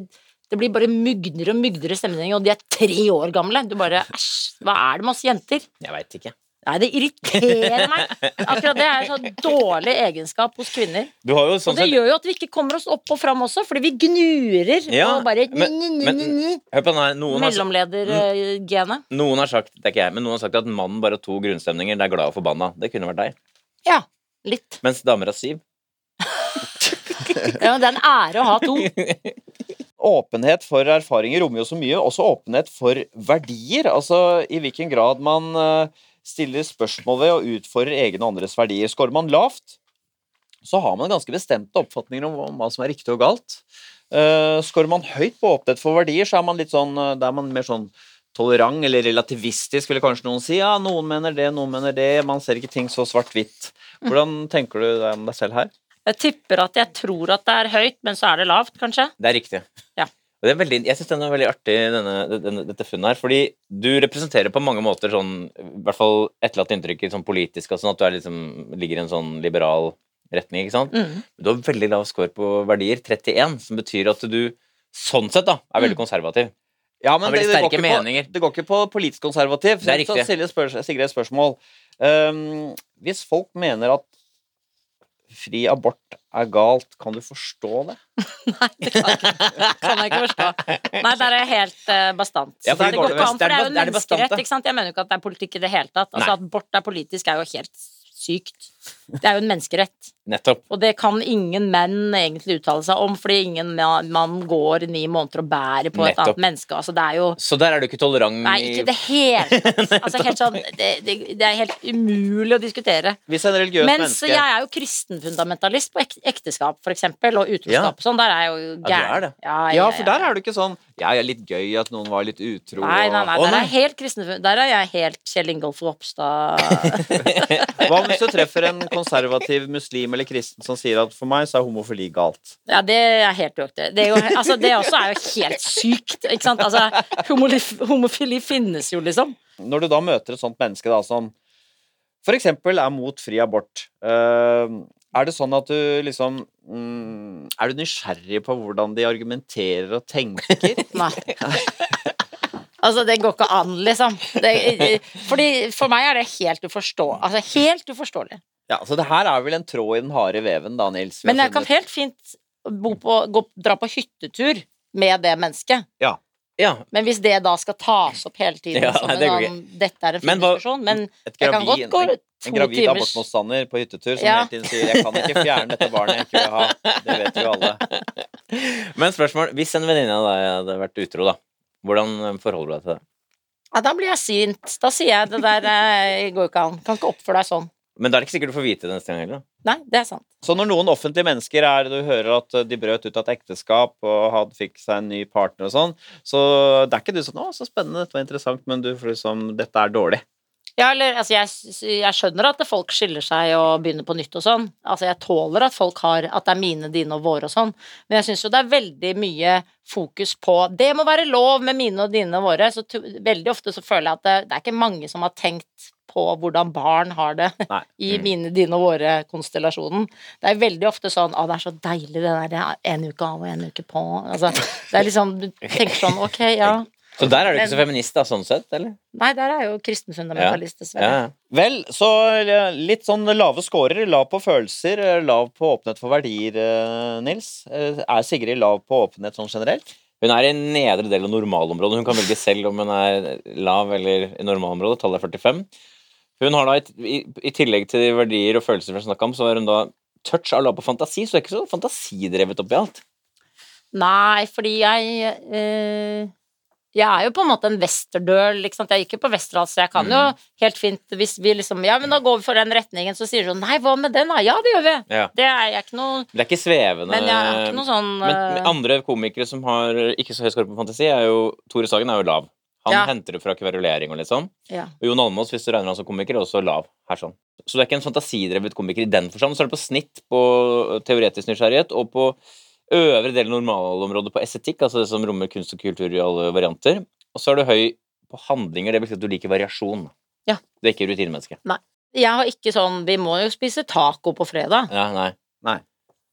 Det blir bare mugnere og mugnere stemning, og de er tre år gamle. Du bare Æsj, hva er det med oss jenter? Jeg veit ikke. Nei, det irriterer meg. Akkurat det er en sånn dårlig egenskap hos kvinner. Du har jo Og sånn det gjør jo at vi ikke kommer oss opp og fram også, fordi vi gnurer Ja, og bare men- men-. Hør på den her. Mellomledergenet. noen har sagt det er ikke jeg, men noen har sagt at mannen bare har to grunnstemninger. Det er glad og forbanna. Det kunne vært deg. Ja, litt. Mens damer har syv. Ja, det er en ære å ha to. Åpenhet for erfaringer rommer jo så mye, også åpenhet for verdier. Altså i hvilken grad man eh, stiller spørsmål ved og utfordrer egne og andres verdier. Skårer man lavt, så har man ganske bestemte oppfatninger om om hva som er riktig og galt. Uh, Skårer man høyt på åpenhet for verdier, så er man litt sånn, eh, er man mer sånn tolerant eller relativistisk, vil kanskje noen si. Ja, noen mener det, noen mener det. Man ser ikke ting så svart-hvitt. Hvordan tenker du deg om deg selv her? Jeg tipper at jeg tror at det er høyt, men så er det lavt, kanskje. Det er riktig. Ja. Er veldig, jeg syns den er veldig artig, denne, denne, dette funnet her. Fordi du representerer på mange måter sånn I hvert fall etterlatt inntrykk sånn politisk, sånn at du er liksom, ligger i en sånn liberal retning, ikke sant. Mm. Du har veldig lav score på verdier, 31, som betyr at du sånn sett da, er veldig konservativ. Ja, men det, det, går ikke. På, det går ikke på politisk konservativ. Det er Så riktig. stiller spør Sigrid et spørsmål. Um, hvis folk mener at fri abort er galt, kan du forstå det? Nei, det kan kan jeg ikke forstå. Nei, der er jeg helt uh, bastant. Ja, det går ikke an, for det er jo en er menneskerett. Ikke sant? Jeg mener jo ikke at det er politikk i det hele tatt. Altså. At abort er politisk, er jo helt sykt. Det er jo en menneskerett. Nettopp. Og det kan ingen menn egentlig uttale seg om, fordi ingen mann går ni måneder og bærer på et annet menneske. Altså, det er jo Så der er du ikke tolerant Nei, ikke i det hele tatt. Altså, helt sånn, det, det, det er helt umulig å diskutere. Hvis en religiøs Mens menneske jeg er jo kristenfundamentalist på ek ekteskap, for eksempel, og utroskap Ja. sånn. Der er jeg jo Ja, du er gæren. det. Ja, Ja, for der er du ikke sånn Ja, det er litt gøy at noen var litt utro Nei, nei, nei, Å, der er helt. Der er jeg helt Kjell Ingolf Ropstad. Hva hvis du treffer en konservativ muslim eller kristen som sier at for meg så er homofili galt? Ja, det er helt uaktuelt. Det, er jo- altså, det også er jo helt sykt, ikke sant? Altså, homofili, homofili finnes jo, liksom. Når du da møter et sånt menneske da som for eksempel er mot fri abort, eh, er det sånn at du liksom mm, Er du nysgjerrig på hvordan de argumenterer og tenker? Nei. Altså, det går ikke an, liksom. Det, fordi For meg er det helt uforståelig. altså, helt uforståelig. Ja, så det her er vel en tråd i den harde veven, da, Nils. Men jeg kan helt fint bo på, gå, dra på hyttetur med det mennesket. Ja. Men hvis det da skal tas opp hele tiden Ja, som en det sånn Dette er en fin diskusjon, men Et jeg kan godt gå to to en gravid timers abortmotstander på hyttetur som Ja. hele tiden sier 'jeg kan ikke fjerne dette barnet jeg ikke vil ha'. Det vet vi jo alle. Men spørsmål, hvis en venninne av deg hadde vært utro, da, hvordan forholder du deg til det? Ja, da blir jeg sint. Da sier jeg det der eh, går ikke an. Kan ikke oppføre deg sånn. Men da er det ikke sikkert du får vite det neste gang heller. Nei, det er sant. Så når noen offentlige mennesker er Du hører at de brøt ut av et ekteskap og hadde, fikk seg en ny partner og sånn, så det er ikke du sånn 'Å, så spennende, dette var interessant', men du får liksom 'Dette er dårlig'. Ja, eller altså, jeg, jeg skjønner at folk skiller seg og begynner på nytt og sånn. Altså, jeg tåler at folk har At det er mine, dine og våre og sånn. Men jeg syns jo det er veldig mye fokus på Det må være lov med mine og dine og våre. Så veldig ofte så føler jeg at det, det er ikke mange som har tenkt på hvordan barn har det Nei. i Mm. mine, dine og våre-konstellasjonen. Det er veldig ofte sånn 'Å, det er så deilig, det der. Er en uke av og en uke på.' Altså, det er liksom Du tenker sånn Ok, ja. Så der er du ikke så feminist, da, sånn sett, eller? Nei, der er jo kristen fundamentalist, dessverre. ja. Vel, så litt sånn lave scorer. Lav på følelser, eh, lav på åpenhet for verdier, eh, Nils. Eh, Er Sigrid lav på åpenhet sånn generelt? Hun er i nedre del av normalområdet. Hun kan velge selv om hun er lav eller i normalområdet. Tallet er 45. Hun har da, i, i, tillegg til de verdier og følelser vi har snakka om, så har hun da touch av lav på fantasi, så det er ikke så fantasidrevet oppi alt. Nei, fordi jeg øh, Jeg er jo på en måte en westerdøl, liksom. Jeg gikk jo på Westerdals, så jeg kan jo Mm. helt fint Hvis vi liksom Ja, men da går vi for den retningen, så sier du Nei, hva med den, da? Ja, det gjør vi. Ja. Det er jeg ikke noe Det er ikke svevende Men jeg er ikke noe sånn Men eh, andre komikere som har ikke så høy skorpe på fantasi, er jo Tore Sagen er jo lav. Han Ja. henter det fra kverulering og litt sånn. ja. Og Jon Almaas, hvis du regner han som komiker, er også lav. Her sånn. Så du er ikke en fantasidrevet komiker i den forstand. Så er det på snitt på teoretisk nysgjerrighet og på øvre del normalområdet på estetikk, altså det som rommer kunst og kultur i alle varianter. Og så er du høy på handlinger. Det betyr at du liker variasjon. Ja. Du er ikke rutinemenneske. Jeg har ikke sånn Vi må jo spise taco på fredag. Ja, nei.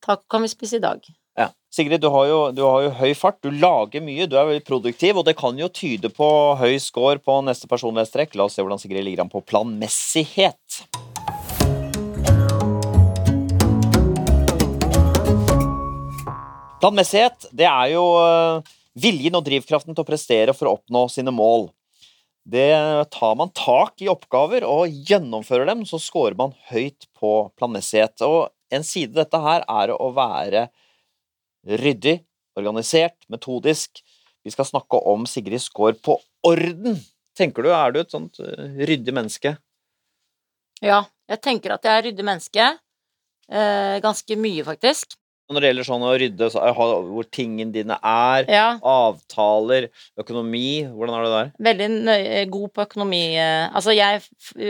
Taco kan vi spise i dag. Sigrid, du har, jo, du har jo høy fart, du lager mye, du er veldig produktiv, og det kan jo tyde på høy score på neste personlighetstrekk. La oss se hvordan Sigrid ligger an på planmessighet. Planmessighet, det er jo øh, viljen og drivkraften til å prestere for å oppnå sine mål. Det tar man tak i oppgaver og gjennomfører dem, så scorer man høyt på planmessighet. Og en side av dette her er å være ryddig, organisert, metodisk. Vi skal snakke om Sigrid Skaar på orden. Tenker du, er du et sånt øh, ryddig menneske? Ja, jeg tenker at jeg er ryddig menneske. Eh, ganske mye, faktisk. Når det gjelder sånn å rydde, så, hvor tingene dine er, Ja, avtaler, økonomi, hvordan er det der? veldig nøye, god på økonomi. eh, Altså, jeg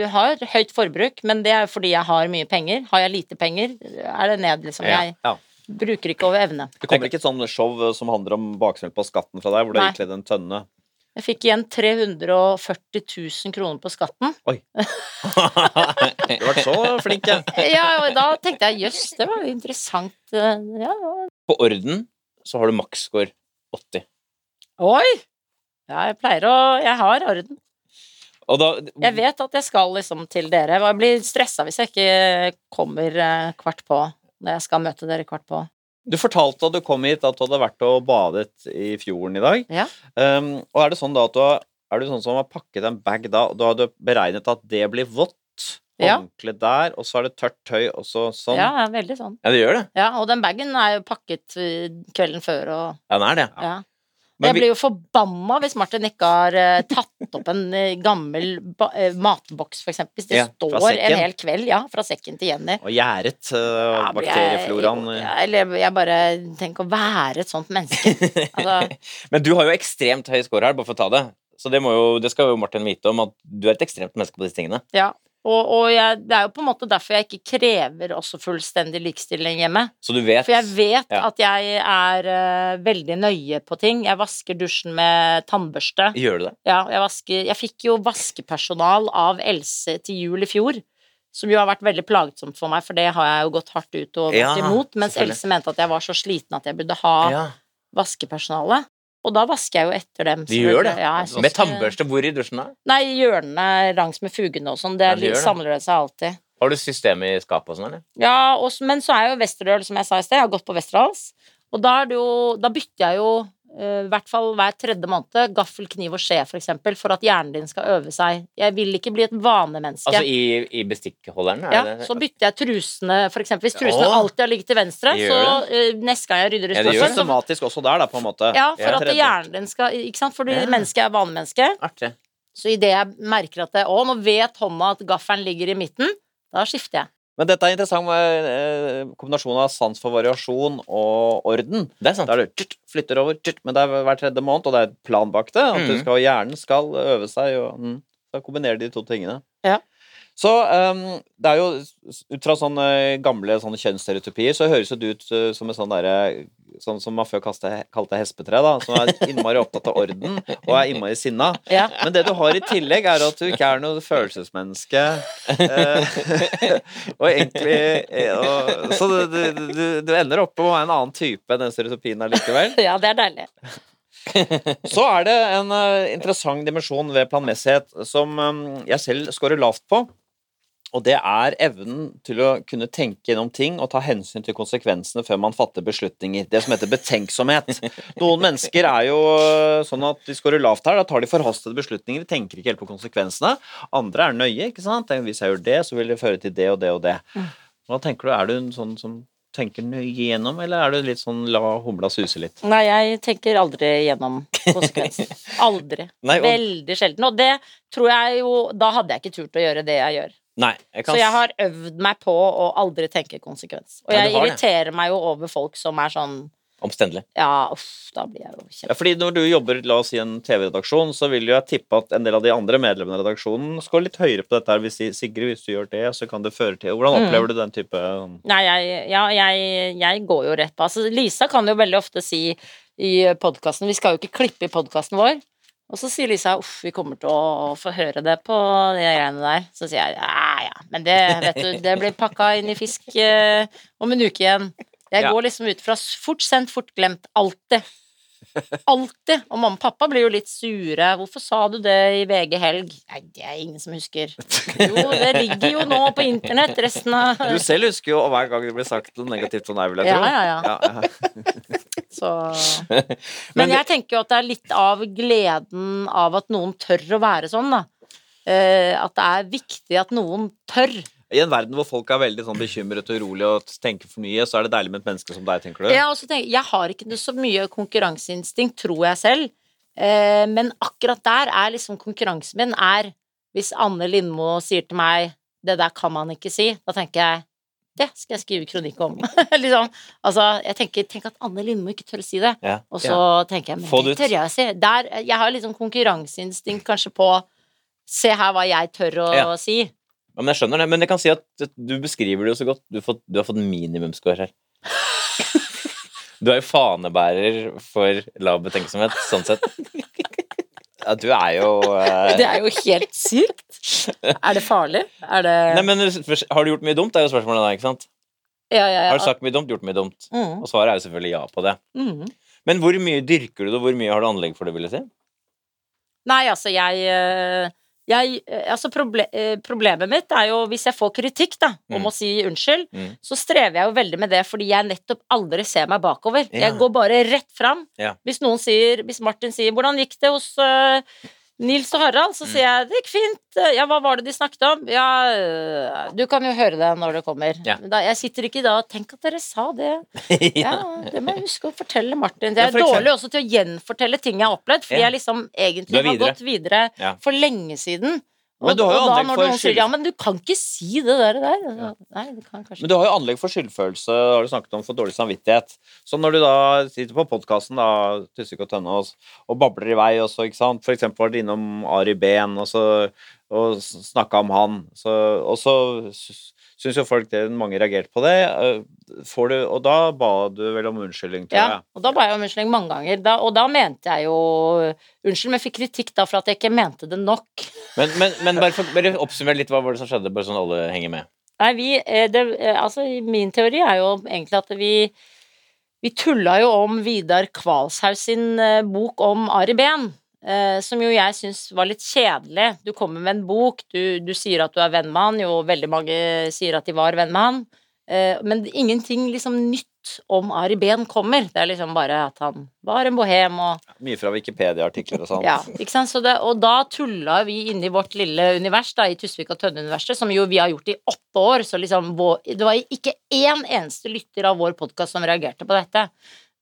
har høyt forbruk, men det er fordi jeg har mye penger. Har jeg lite penger, er det ned, liksom. Ja, Jeg ja. Bruker ikke over evne. Det kommer ikke et sånt show øh, som handler om baksmell på skatten fra deg, hvor du har ikledd en tønne. Jeg fikk igjen 340 000 kroner på skatten. Oi. Du har vært så flink, jeg. Ja, og da tenkte jeg jøss, det var jo interessant. eh, Ja, ja. På orden så har du maksscore 80. Oi! Ja, jeg pleier å Jeg har orden. Og da Jeg vet at jeg skal liksom til dere. Jeg blir stressa hvis jeg ikke kommer eh, kvart på når jeg skal møte dere kvart på. Du fortalte da du kom hit at du hadde vært og badet i fjorden i dag. Ja. Um, og er det sånn da at du har, er du sånn som har pakket en bag da, og da har du beregnet at det blir vått? Ja. Der, og så er det tørt tøy, og så sånn? Ja, veldig sånn. Ja, det gjør det. Ja, og den bagen er jo pakket eh, kvelden før og Ja, den er det. Ja. Men jeg blir jo forbanna hvis Martin ikke har eh, tatt opp en eh, gammel eh, matboks, for eksempel. Hvis det Ja, står en hel kveld, ja, fra sekken til Jenny. Og gjæret uh, Ja, bakteriefloraen. Jeg, ja, eller jeg bare tenker å være et sånt menneske. Altså, Men du har jo ekstremt høy score her, bare for å ta det. Så det, jo, det skal jo Martin vite om, at du er et ekstremt menneske på disse tingene. ja. Og, og jeg, det er jo på en måte derfor jeg ikke krever også fullstendig likestilling hjemme. Så du vet For jeg vet Ja. at jeg er uh, veldig nøye på ting. Jeg vasker dusjen med tannbørste. Gjør du det? Ja, jeg, vasker, jeg fikk jo vaskepersonal av Else til jul i fjor. Som jo har vært veldig plagsomt for meg, for det har jeg jo gått hardt ut og vært Ja, imot. Mens. Else mente at jeg var så sliten at jeg burde ha Ja. vaskepersonale. Og da vasker jeg jo etter dem. De gjør det? Ja, Med tannbørste hvor i dusjen, da? Nei, i hjørnene langs med fugene og sånn. Det, Ja, de det. samler det seg alltid. Har du system i skapet og sånn, eller? Ja, og, men så er jo Westerdøl, som jeg sa i sted, jeg har gått på Westerdals. Og da, det jo, da bytter jeg jo i hvert fall hver tredje måned gaffel, kniv og skje, for eksempel, for at hjernen din skal øve seg. Jeg vil ikke bli et vanemenneske. Altså i, i bestikkholderen? er ja, det- så bytter jeg trusene, for eksempel. Hvis trusene Åh. alltid har ligget til venstre, så uh, neste gang jeg rydder i Ja, det Det gjør er systematisk også der, da, på en måte. Ja, for at hjernen din skal Ikke sant? Fordi Ja. mennesket er vanemenneske. Artig. Så idet jeg merker at det, Å, nå vet hånda at gaffelen ligger i midten, da skifter jeg. Men dette er interessant med eh, kombinasjonen av sans for variasjon og orden. Det er sant. Da du det flytter over, tjut, men det er hver tredje måned, og det er et plan bak det. At du Mhm. skal, hjernen skal øve seg, og mm, da kombinerer de to tingene. Ja. Så um, det er jo ut fra sånne gamle sånne kjønnsstereotypier, så høres jo det ut eh, som en sånn derre Sånn som man før kalte, hespetre, da. Som er innmari opptatt av orden og er innmari sinna. Ja. Men det du har i tillegg, er at du ikke er noe følelsesmenneske. Eh, og egentlig eh, og, Så du, du, du, ender opp med å være en annen type enn den stereotypien allikevel. ja, det er deilig. Så er det en eh, interessant dimensjon ved planmessighet som jeg selv scorer lavt på. Og det er evnen til å kunne tenke gjennom ting og ta hensyn til konsekvensene før man fatter beslutninger. Det som heter betenksomhet. Noen mennesker er jo eh, sånn at de scorer lavt her. Da tar de forhastede beslutninger, de tenker ikke helt på konsekvensene. Andre er nøye. ikke sant? Hvis jeg gjør det, så vil det føre til det og det og det. Hva tenker du? Er du en sånn som tenker nøye gjennom, eller er du litt sånn la humla suse litt? Nei, jeg tenker aldri gjennom konsekvensen. Aldri. Nei, og, Veldig sjelden. Og det tror jeg jo Da hadde jeg ikke turt å gjøre det jeg gjør. Nei jeg kan Så jeg har øvd meg på å aldri tenke konsekvens. Og Ja, jeg har det. irriterer meg jo over folk som er sånn Omstendelig. Ja, uff, da blir jeg jo Ja, kjempe... fordi når du jobber la oss si en TV-redaksjon, så vil jo jeg tippe at en del av de andre medlemmene av redaksjonen skal litt høyere på dette. her Hvis de, Sigrid, hvis du gjør det, så kan det føre til Hvordan Mm. opplever du den type um, Nei, jeg, ja, jeg, jeg går jo rett på. Altså, Lisa kan jo veldig ofte si i podkasten Vi skal jo ikke klippe i podkasten vår. Og så sier Lisa uff, vi kommer til å få høre det på de greiene der. Så sier jeg ja, ja, men det vet du, det blir pakka inn i fisk eh, om en uke igjen. Jeg Ja. går liksom ut fra fort sendt, fort glemt. Alltid. Alltid. Og mamma og pappa blir jo litt sure. 'Hvorfor sa du det i VG helg?' Nei, det er ingen som husker. Jo, det ligger jo nå på internett, resten av Du selv husker jo hver gang det blir sagt noe negativt om deg, vil jeg tro. ja, ja. Ja, ja. Så Men jeg tenker jo at det er litt av gleden av at noen tør å være sånn, da. Eh, at det er viktig at noen tør. I en verden hvor folk er veldig sånn bekymret og urolige og tenker for mye, så er det deilig med et menneske som deg, tenker du? Også tenker, jeg har ikke så mye konkurranseinstinkt, tror jeg selv. Eh, men akkurat der er liksom konkurransen min er Hvis Anne Lindmo sier til meg 'det der kan man ikke si', da tenker jeg det skal jeg skrive kronikk om. liksom. Altså, jeg tenker, Tenk at Anne Lindmo ikke tør å si det. Ja. Og så tenker jeg, men det tør jeg å si. Der, jeg har liksom konkurranseinstinkt kanskje på Se her hva jeg tør å Ja. si. Ja, men jeg skjønner det. Men jeg kan si at du beskriver det jo så godt. Du har fått, du har fått minimumscore her. Du er jo fanebærer for lav betenksomhet, sånn sett. Ja, du er jo eh, Det er jo helt sykt. Er det farlig? Er det Nei, men Har du gjort mye dumt? Er jo spørsmålet da, ikke sant? ja, ja, ja. Har du sagt mye dumt, gjort mye dumt? Mm, Og svaret er jo selvfølgelig ja på det. mm. Men hvor mye dyrker du det, og hvor mye har du anlegg for det, vil jeg si? Nei, altså, jeg, eh, jeg eh, Altså, proble eh, problemet mitt er jo hvis jeg får kritikk, da, om Mm. å si unnskyld, Mm. så strever jeg jo veldig med det, fordi jeg nettopp aldri ser meg bakover. Ja. Jeg går bare rett fram. Ja. Hvis noen sier Hvis Martin sier 'Hvordan gikk det hos eh, Nils og Harald?' så sier jeg 'Det gikk fint'. Ja, hva var det de snakket om? Ja, eh, du kan jo høre det når det kommer. Ja. Da, jeg sitter ikke da og Tenk at dere sa det. Ja, det må jeg huske å fortelle Martin. Det Jeg er ja, dårlig også til å gjenfortelle ting jeg har opplevd, fordi jeg liksom egentlig har gått videre for lenge siden. Men du har jo anlegg for skyld- ja, men du kan ikke si det der. der. Nei, det kan kanskje Men du har jo anlegg for skyldfølelse, har du snakket om, for dårlig samvittighet. Så når du da sitter på podkasten, da, Tusvik og og, og babler i vei, og så, ikke sant, for eksempel var du innom Ari Behn, og så og snakka om han, så, og så syns jo folk det, mange reagerte på det, eh, får du, og da ba du vel om unnskyldning, tror Ja, jeg. og da ba jeg om unnskyldning mange ganger. Da, og da mente jeg jo Unnskyld, men jeg fikk kritikk da for at jeg ikke mente det nok. Men, men, men bare, for, bare oppsummer litt hva var det som skjedde, bare sånn alle henger med. Nei, vi eh, det, eh, Altså, min teori er jo egentlig at vi Vi tulla jo om Vidar Kvalshaus sin eh, bok om Ari Behn. Eh, som jo jeg syns var litt kjedelig. Du kommer med en bok, du, du sier at du er venn med han, jo veldig mange sier at de var venn med han. Eh, men ingenting liksom nytt om Ari Behn kommer. Det er liksom bare at han var en bohem og Mye fra Wikipedia-artikler og sånn. ja, ikke sant? Så det, og da tulla vi inni vårt lille univers, da, i Tusvik og Tønne-universet, som jo vi har gjort i åtte år. Så liksom det var ikke én eneste lytter av vår podkast som reagerte på dette.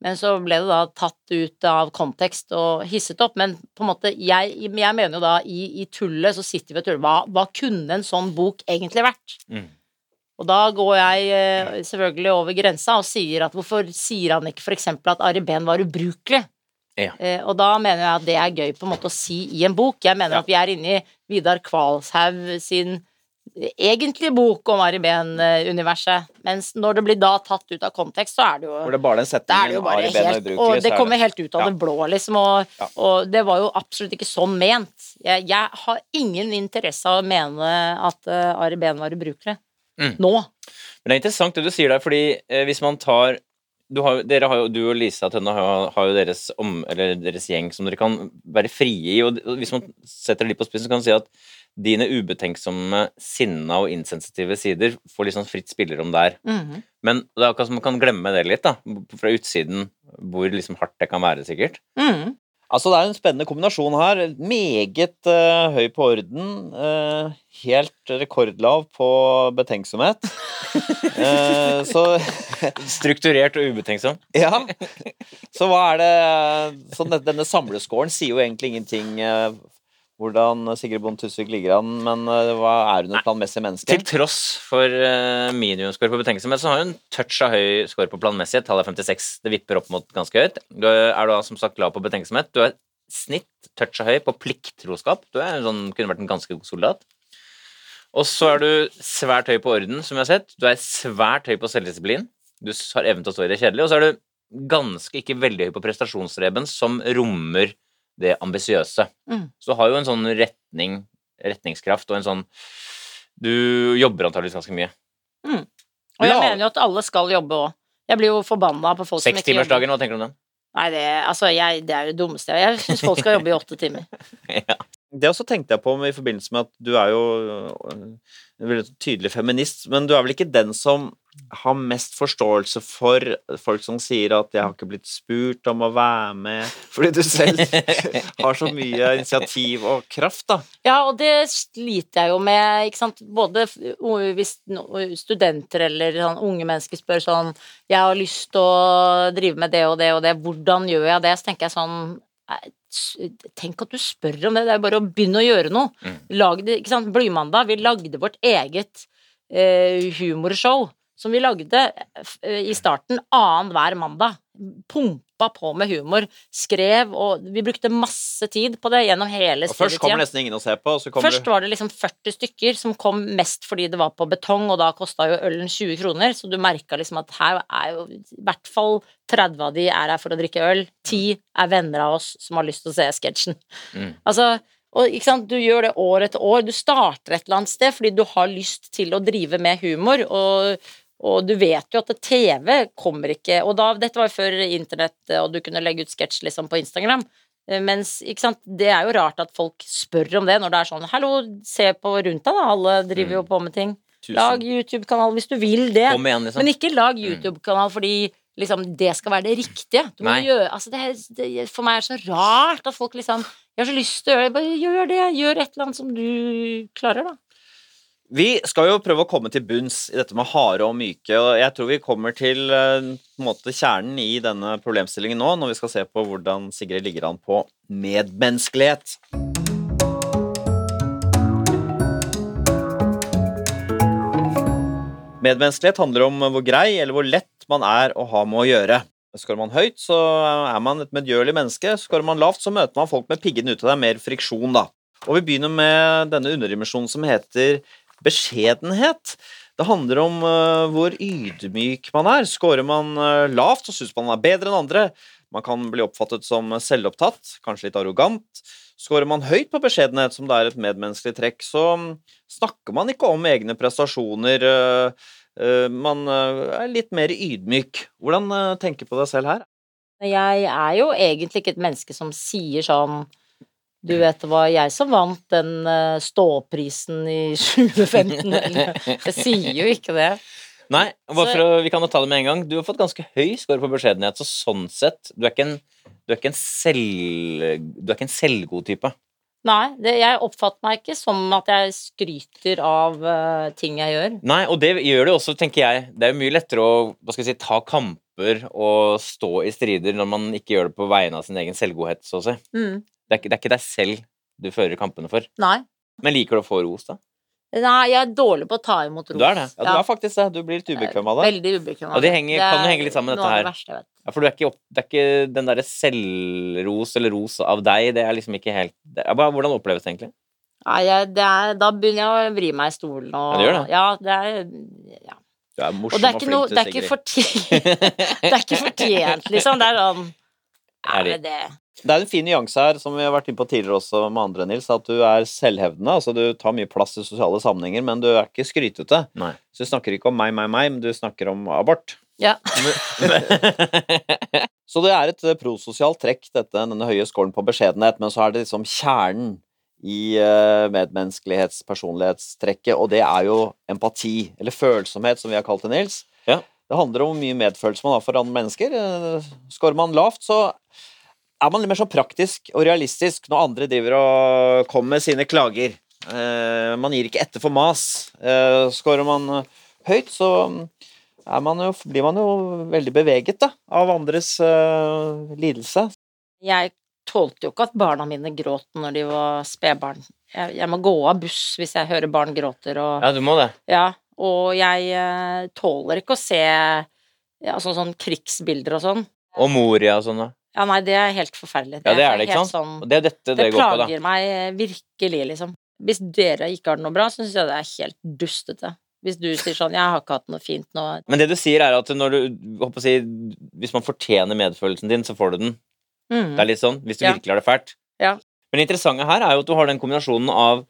Men så ble det da tatt ut av kontekst og hisset opp. Men på en måte, jeg, jeg mener jo da i, i tullet så sitter vi og tuller. Hva, hva kunne en sånn bok egentlig vært? Mm. Og da går jeg eh, selvfølgelig over grensa og sier at hvorfor sier han ikke eksempel at Ari Behn var ubrukelig? Ja. Eh, og da mener jeg at det er gøy på en måte å si i en bok. Jeg mener Ja. at vi er inne i Vidar Kvalshaug sin egentlige bok om Ari Behn-universet. Mens når det blir da tatt ut av kontekst, så er det jo Hvor det bare den det setningen Ari Behn er ubrukelig, Og det er kommer helt ut av Ja. det blå, liksom. Og, Ja. og det var jo absolutt ikke sånn ment. Jeg, jeg har ingen interesse av å mene at uh, Ari Behn var ubrukelig. Mm. Nå. Men det er interessant det du sier der, fordi eh, hvis man tar du, har, dere har jo, du og Lisa Tønne har, har jo deres, om, eller deres gjeng som dere kan være frie i. Og, hvis man setter det litt på spissen, kan man si at dine ubetenksomme, sinna og insensitive sider får litt sånn fritt spillerom der. Mhm. Men det er akkurat som man kan glemme det litt, da. Fra utsiden, hvor liksom hardt det kan være, sikkert. Mm. Altså, det er en spennende kombinasjon her. Meget uh, høy på orden. Uh, helt rekordlav på betenksomhet. uh, så Strukturert og ubetenksom. ja. Så hva er det Så denne- samlescoren sier jo egentlig ingenting hvordan Sigrid Bonde Tusvik ligger an, men eh, hva er hun et planmessig menneske? Til tross for uh, minimumscore på betenksomhet, så har hun touch av høy score på planmessighet. Tallet er 56. Det vipper opp mot ganske høyt. Du er da som sagt lav på betenksomhet. Du er snitt touch av høy på plikttroskap. Du er en sånn, kunne vært en ganske god soldat. Og så er du svært høy på orden, som vi har sett. Du er svært høy på selvdisiplin. Du har evnen til å stå i det kjedelige. Og så er du ganske ikke veldig høy på prestasjonsreben, som rommer det ambisiøse. Mm. Så du har jo en sånn retning, retningskraft og en sånn Du jobber antakeligvis ganske mye. Og jeg mener jo at alle skal jobbe òg. Jeg blir jo forbanna på folk som ikke jobber. Sekstimersdagen, hva tenker du om den? Nei, det, altså, jeg, det er jo det dummeste. Jeg syns folk skal jobbe i åtte timer. ja. Det også tenkte jeg på i forbindelse med at du er jo øh, en veldig tydelig feminist, men du er vel ikke den som har mest forståelse for folk som sier at 'jeg har ikke blitt spurt om å være med', fordi du selv har så mye initiativ og kraft, da. Ja, og det sliter jeg jo med, ikke sant. Både hvis studenter eller sånn unge mennesker spør sånn 'Jeg har lyst til å drive med det og det og det, hvordan gjør jeg det?' Så tenker jeg sånn Tenk at du spør om det, det er bare å begynne å gjøre noe. Mm. Lag det, ikke sant. Blymandag, vi lagde vårt eget eh, humorshow som vi lagde eh, i starten annenhver mandag. Pumpa på med humor. Skrev, og vi brukte masse tid på det gjennom hele Og først kommer nesten ingen å se på, og så kommer Først var det liksom 40 stykker som kom mest fordi det var på betong, og da kosta jo ølen 20 kroner, så du merka liksom at her er jo i hvert fall 30 av de er her for å drikke øl. 10 er venner av oss som har lyst til å se sketsjen. Mm. Altså, og ikke sant, du gjør det år etter år. Du starter et eller annet sted fordi du har lyst til å drive med humor, og, og du vet jo at TV kommer ikke Og da, dette var jo før internett, og du kunne legge ut sketsj liksom på Instagram. Eh, Mens, ikke sant, det er jo rart at folk spør om det når det er sånn 'Hallo, se på rundt deg, da. Alle driver jo på med ting. Lag YouTube-kanal hvis du vil det. Igjen, liksom. Men ikke lag YouTube-kanal fordi liksom, det skal være det riktige. Gjøre, altså, det, det, for meg er det så rart at folk liksom Jeg har så lyst til å gjøre det. Bare gjør det. Gjør et eller annet som du klarer, da. Vi skal jo prøve å komme til bunns i dette med harde og myke, og jeg tror vi kommer til eh, måte kjernen i denne problemstillingen nå, når vi skal se på hvordan Sigrid ligger an på medmenneskelighet. Medmenneskelighet handler om hvor grei eller hvor lett man er å ha med å gjøre. Skårer man høyt, så er man et medgjørlig menneske. Skårer man lavt, så møter man folk med piggene ute. Det er mer friksjon, da. Og vi begynner med denne underdimensjonen som heter beskjedenhet. Det handler om eh, hvor ydmyk man er. Skårer man eh, lavt, så syns man er bedre enn andre. Man kan bli oppfattet som selvopptatt, kanskje litt arrogant. Skårer man høyt på beskjedenhet, som det er et medmenneskelig trekk, så mm, snakker man ikke om egne prestasjoner. eh, Man er litt mer ydmyk. Hvordan tenker du på deg selv her? Jeg er jo egentlig ikke et menneske som sier sånn Du vet det var jeg som vant den eh, ståprisen i 2015. Eller, jeg sier jo ikke det. Nei, for vi kan jo ta det med en gang. Du har fått ganske høy score på beskjedenhet, så sånn sett Du er ikke en, du er ikke en, selv, du er ikke en selvgod type. Nei, det, jeg oppfatter meg ikke som at jeg skryter av uh, ting jeg gjør. Nei, og det gjør det også, tenker jeg. Det er jo mye lettere å hva skal jeg si, ta kamper og stå i strider når man ikke gjør det på vegne av sin egen selvgodhet, så å si. Mm. Det er, ikke, det er ikke deg selv du fører kampene for. Nei. Men liker du å få ros, da? Nei, jeg er dårlig på å ta imot ros. Du er det? Ja, du er faktisk det. Du blir litt ubekvem av det. Veldig ubekvem. Og det henger- kan jo henge litt sammen med dette her. det verste jeg vet. Ja, for du er ikke, opp, det er ikke den derre selvros eller ros av deg, det er liksom ikke helt det er bare, Hvordan oppleves det egentlig? Nei, jeg, det er, da begynner jeg å vri meg i stolen og Ja, det gjør det. Ja, det er ja. Du er Og morsom det er og ikke noe flink, Det du, er ikke fortjent Det er ikke fortjent, liksom. Det er sånn ja, det Det er en fin nyanse her, som vi har vært inne på tidligere også med andre, Nils, at du er selvhevdende. Altså du tar mye plass i sosiale sammenhenger, men du er ikke skrytete. Nei. Så du snakker ikke om meg, meg, meg, men du snakker om abort. Ja. Så det er et eh, prososialt trekk, dette, denne høye skålen på beskjedenhet, men så er det liksom kjernen i medmenneskelighetspersonlighetstrekket, medmenneskelighets personlighetstrekket, og det er jo empati, eller følsomhet, som vi har kalt det, Nils. Ja. Det handler om hvor mye medfølelse man har for andre mennesker. Eh, Skårer man lavt, så er man litt mer sånn praktisk og realistisk når andre driver og kommer med sine klager. Eh, man gir ikke etter for mas. Eh, Skårer man eh, høyt, så er man jo, blir man jo veldig beveget da, av andres eh, lidelse. Jeg tålte jo ikke at barna mine gråt når de var spedbarn. Jeg, jeg må gå av buss hvis jeg hører barn gråter og Ja, du må det. Ja, og jeg eh, tåler ikke å se ja, sånn, sånn krigsbilder og sånn. Og Moria og sånn, da. Ja, nei, det er helt forferdelig. Ja, det er det, ikke sant? Sånn, det er dette det det går på, da. Det plager meg virkelig, liksom. Hvis dere ikke har det noe bra, så syns jeg det er helt dustete. Hvis du sier sånn 'Jeg har ikke hatt noe fint nå'. Men det du sier, er at når du håper å si, Hvis man fortjener medfølelsen din, så får du den. Mm. Det er litt sånn. Hvis du Ja. virkelig har det fælt, Ja. Men det interessante her er jo at du har den kombinasjonen av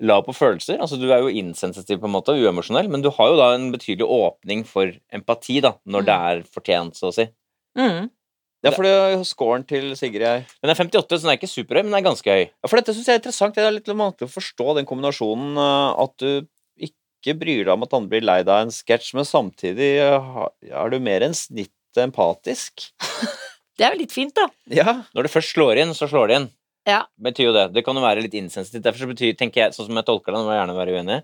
lav på følelser, altså du er jo insensitiv på en måte, uemosjonell, men du har jo da en betydelig åpning for empati, da, når det er fortjent, så å si. Mm. Ja, for det er jo scoren til Sigrid her. Den er 58, så den er ikke superhøy, men den er ganske høy. Ja, for dette syns jeg er interessant. Det er litt vanskelig å forstå den kombinasjonen eh, at du ikke bryr deg om at andre blir lei deg av en sketsj, men samtidig eh, er du mer enn snittet empatisk. Det er jo litt fint, da. Ja. Når det først slår inn, så slår det inn. Ja. Betyr jo det. Det kan jo være litt insensitivt. Derfor så betyr, tenker jeg, sånn som jeg tolker det, nå må jeg gjerne være uenig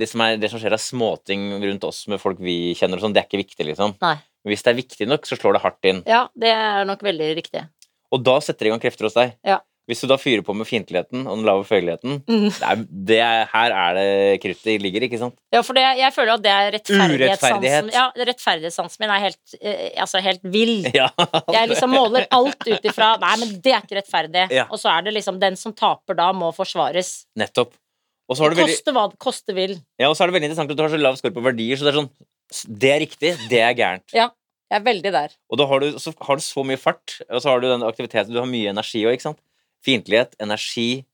det som, er, det som skjer av småting rundt oss med folk vi kjenner og sånn, det er ikke viktig, liksom. Nei. Hvis det er viktig nok, så slår det hardt inn. Ja, det er nok veldig riktig. Og da setter det i gang krefter hos deg. Ja. Hvis du da fyrer på med fiendtligheten og den lave føleligheten Mm. det er, det er, Her er det kruttet ligger, ikke sant? Ja, for det, jeg føler at det er rettferdighetssansen Ja, rettferdighetssansen min er helt, eh, altså helt vill. Ja. Jeg liksom måler alt ut ifra Nei, men det er ikke rettferdig. Ja. Og så er det liksom den som taper da, må forsvares. Nettopp. Og så har du veldig, Koste hva det koste vil. ja, og så er det veldig interessant at du har så lav score på verdier, så det er sånn Det er riktig, det er gærent. Ja, Jeg er veldig der. Og da har du så, har du så mye fart, og så har du den aktiviteten Du har mye energi òg, ikke sant? Fiendtlighet, energi,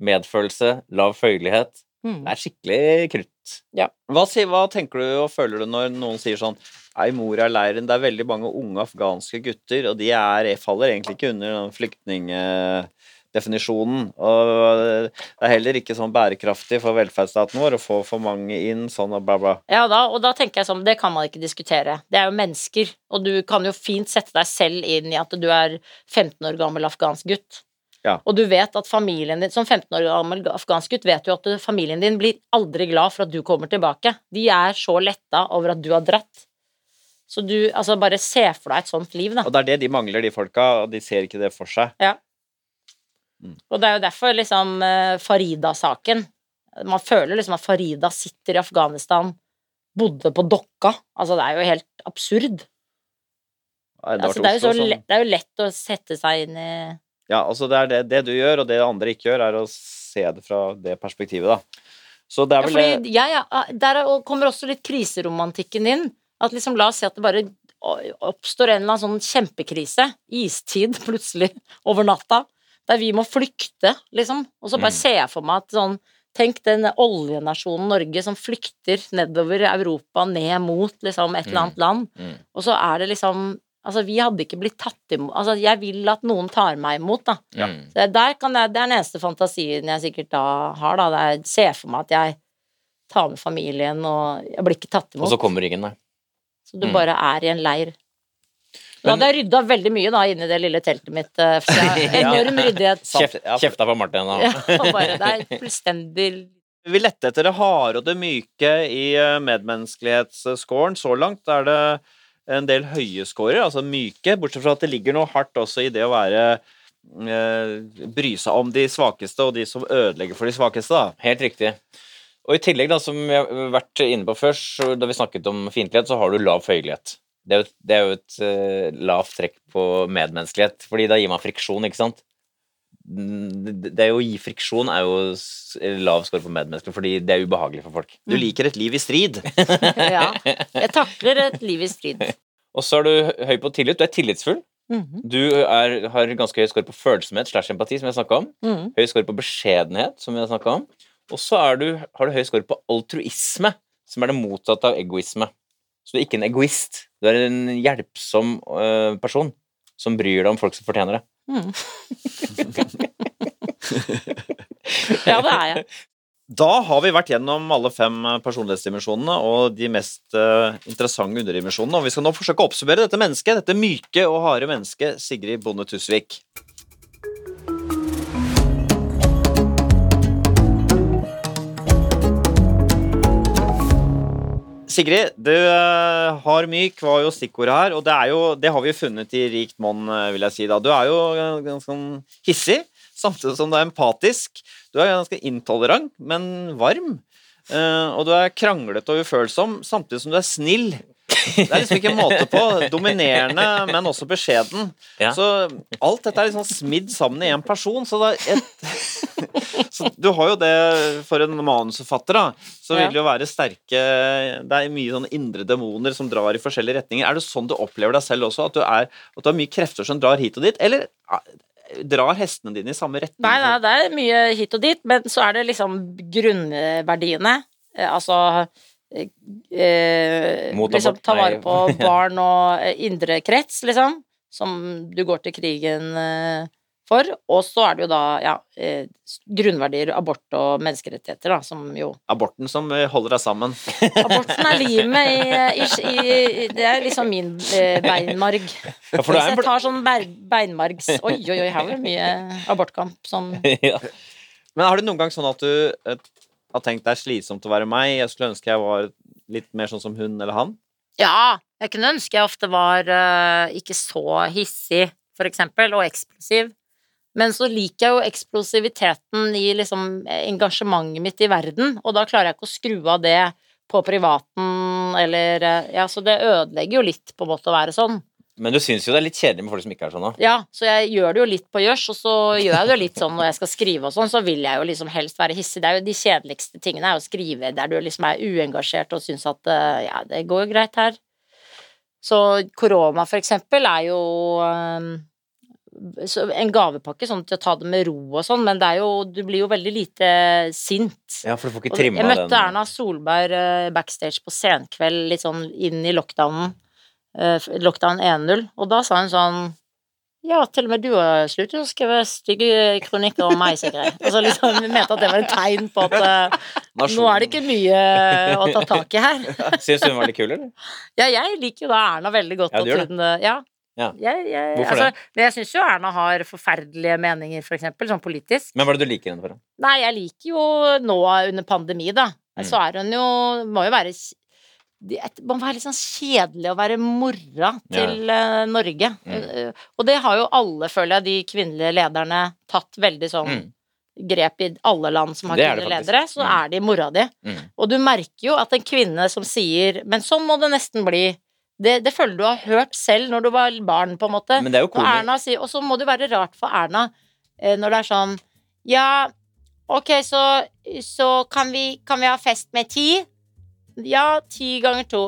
medfølelse, lav føyelighet. Mm. Det er skikkelig krutt. Hva, hva tenker du og føler du når noen sier sånn Ei, Moria-leiren, det er veldig mange unge afghanske gutter, og de er, faller egentlig ikke under den flyktningdefinisjonen. Og det er heller ikke sånn bærekraftig for velferdsstaten vår å få for mange inn, sånn og bla, bla. Ja, da, og da tenker jeg sånn, det kan man ikke diskutere. Det er jo mennesker, og du kan jo fint sette deg selv inn i at du er 15 år gammel afghansk gutt. Ja. Og du vet at familien din, som 15 år gammel afghansk gutt, vet jo at familien din blir aldri glad for at du kommer tilbake. De er så letta over at du har dratt. Så du, altså bare se for deg et sånt liv, da. Og det er det de mangler, de folka, og de ser ikke det for seg. Og det er jo derfor liksom eh, Farida-saken Man føler liksom at Farida sitter i Afghanistan, bodde på Dokka. Altså, det er jo helt absurd. Eidar Altså, det, er jo så lett, det er jo lett å sette seg inn i Ja, altså det er det, det du gjør, og det andre ikke gjør, er å se det fra det perspektivet, da. Så det er vel ja, fordi ja, ja, Der er- kommer også litt kriseromantikken inn. At liksom, La oss si at det bare oppstår en eller annen sånn kjempekrise, istid plutselig, over natta, der vi må flykte, liksom. Og så bare Mm. ser jeg for meg at sånn Tenk den oljenasjonen Norge som flykter nedover Europa, ned mot liksom et eller annet land. Mm. Og så er det liksom Altså, vi hadde ikke blitt tatt imot Altså, jeg vil at noen tar meg imot, da. Ja. Så der kan jeg, det er den eneste fantasien jeg sikkert da har, da. Det er, ser for meg at jeg tar med familien, og jeg blir ikke tatt imot. Og så kommer ingen, nei. Så du Mm. bare er i en leir. Da Men- hadde jeg rydda veldig mye da inni det lille teltet mitt. eh, enorm ryddighet. Kjefta på Martin, da. Ja, bare, det er fullstendig Vi lette etter det harde og det myke i eh, medmenneskelighetsscoren. Så langt er det en del høye scorer, altså myke, bortsett fra at det ligger noe hardt også i det å være eh, Bry seg om de svakeste og de som ødelegger for de svakeste, da. Helt riktig. Og i tillegg, da, som vi har vært inne på først, da vi snakket om fiendtlighet, så har du lav føyelighet. Det er jo, det er jo et uh, lavt trekk på medmenneskelighet, fordi da gir man friksjon, ikke sant? Mm, Det det er jo å gi friksjon er jo s- lav score på medmennesker, fordi det er ubehagelig for folk. Du liker et liv i strid. Ja. Jeg takler et liv i strid. Og så er du høy på tillit. Du er tillitsfull. Mhm, Du er, har ganske høy score på følsomhet slash empati, som jeg snakka om. mhm. Høy score på beskjedenhet, som jeg snakka om. Og så er har du høy score på altruisme, som er det motsatte av egoisme. Så du er ikke en egoist. Du er en hjelpsom øh, person som bryr deg om folk som fortjener det. Mm. Ja, det er jeg. Da har vi vært gjennom alle fem eh, personlighetsdimensjonene og de mest eh, interessante underdimensjonene, og vi skal nå forsøke å oppsummere dette mennesket, dette myke og harde mennesket, Sigrid Bonde Tusvik. Sigrid, du eh, har myk var jo stikkordet her, og det, jo, det har vi jo funnet i rikt monn, eh, vil jeg si. da. Du er jo ganske hissig, samtidig som du er empatisk. Du er ganske intolerant, men varm. Eh, og du er kranglete og ufølsom, samtidig som du er snill. Det er liksom ikke en måte på. Dominerende, men også beskjeden. Ja. Så alt dette er liksom smidd sammen i én person. Så, det et, så du har jo det for en manusforfatter, da. Så vil det jo være sterke Det er mye sånne indre demoner som drar i forskjellige retninger. Er det sånn du opplever deg selv også? At du, er, at du har mye krefter som drar hit og dit? Eller drar hestene dine i samme retning? Nei, nei, det er mye hit og dit, men så er det liksom grunnverdiene. Eh, altså eh, liksom ta vare på barn og eh, indre krets, liksom. Som du går til krigen eh, for. Og så er det jo da, ja, eh, grunnverdier, abort og menneskerettigheter, da, som jo Aborten som eh, holder deg sammen. Aborten er limet i, i, i Det er liksom min eh, beinmarg. Ja, Hvis jeg en tar sånn beinmargs Oi, oi, oi, her var det mye abortkamp som ja. Men har det noen gang sånn at du har tenkt det er slitsomt å være meg, jeg skulle ønske jeg var litt mer sånn som hun eller han? Ja, jeg kunne ønske jeg ofte var uh, ikke så hissig, for eksempel, og eksplosiv. Men så liker jeg jo eksplosiviteten i liksom engasjementet mitt i verden, og da klarer jeg ikke å skru av det på privaten, eller eh, Ja, så det ødelegger jo litt, på en måte, å være sånn. Men du syns jo det er litt kjedelig med folk som ikke er sånn òg. Ja, så jeg gjør det jo litt på gjørs, og så gjør jeg det jo litt sånn når jeg skal skrive og sånn, så vil jeg jo liksom helst være hissig. Det er jo de kjedeligste tingene er å skrive der du liksom er uengasjert og syns at eh, ja, det går jo greit her. Så korona, for eksempel, er jo eh, en gavepakke sånn til å ta det med ro og sånn, men det er jo Du blir jo veldig lite sint. Ja, for du får ikke trimma den jeg møtte. Erna Solberg eh, backstage på senkveld litt sånn inn i lockdownen. Eh, lockdown 1.0, og da sa hun sånn Ja, til og med du har sluttet å skrive stygge kronikker om meg, Sigrid. Altså liksom, vi mente at det var et tegn på at uh, nå er det ikke mye å ta tak i her. Syns du hun var litt kul, eller? Ja, jeg liker jo da Erna veldig godt. Ja, du gjør det. hun, eh, ja. Ja. Jeg, jeg, Hvorfor altså, det? Jeg syns jo Erna har forferdelige meninger, for eksempel, sånn politisk. Men hva er det du liker henne for? Nei, jeg liker jo nå under pandemi, da. Mm. Så er hun jo Må jo være det må være litt sånn kjedelig å være mora til eh, Norge. Mm. Eh, og det har jo alle, føler jeg, de kvinnelige lederne tatt veldig sånn Mm. grep i alle land som har kvinnelige ledere. Så Mm. er de mora di. Mm. Og du merker jo at en kvinne som sier 'men sånn må det nesten bli', det, det føler du har hørt selv når du var barn, på en måte. Men det er jo Når. Erna sier, og så må det være rart for Erna eh, når det er sånn Ja, ok, så, så kan, vi, kan vi ha fest med ti? Ja, ti ganger to.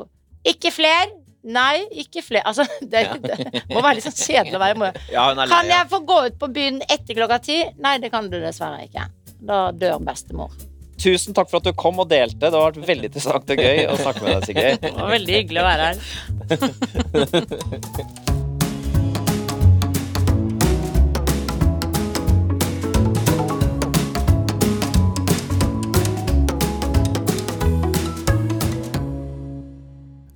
Ikke fler? Nei, ikke fler. Altså, det, det må være litt sånn kjedelig å være mor. Ja, Kan jeg få gå ut på byen etter klokka ti? Nei, det kan du dessverre ikke. Da dør bestemor. Tusen takk for at du kom og delte. Det har vært veldig interessant og gøy å snakke med deg, Sigrid. Det var veldig hyggelig å være her.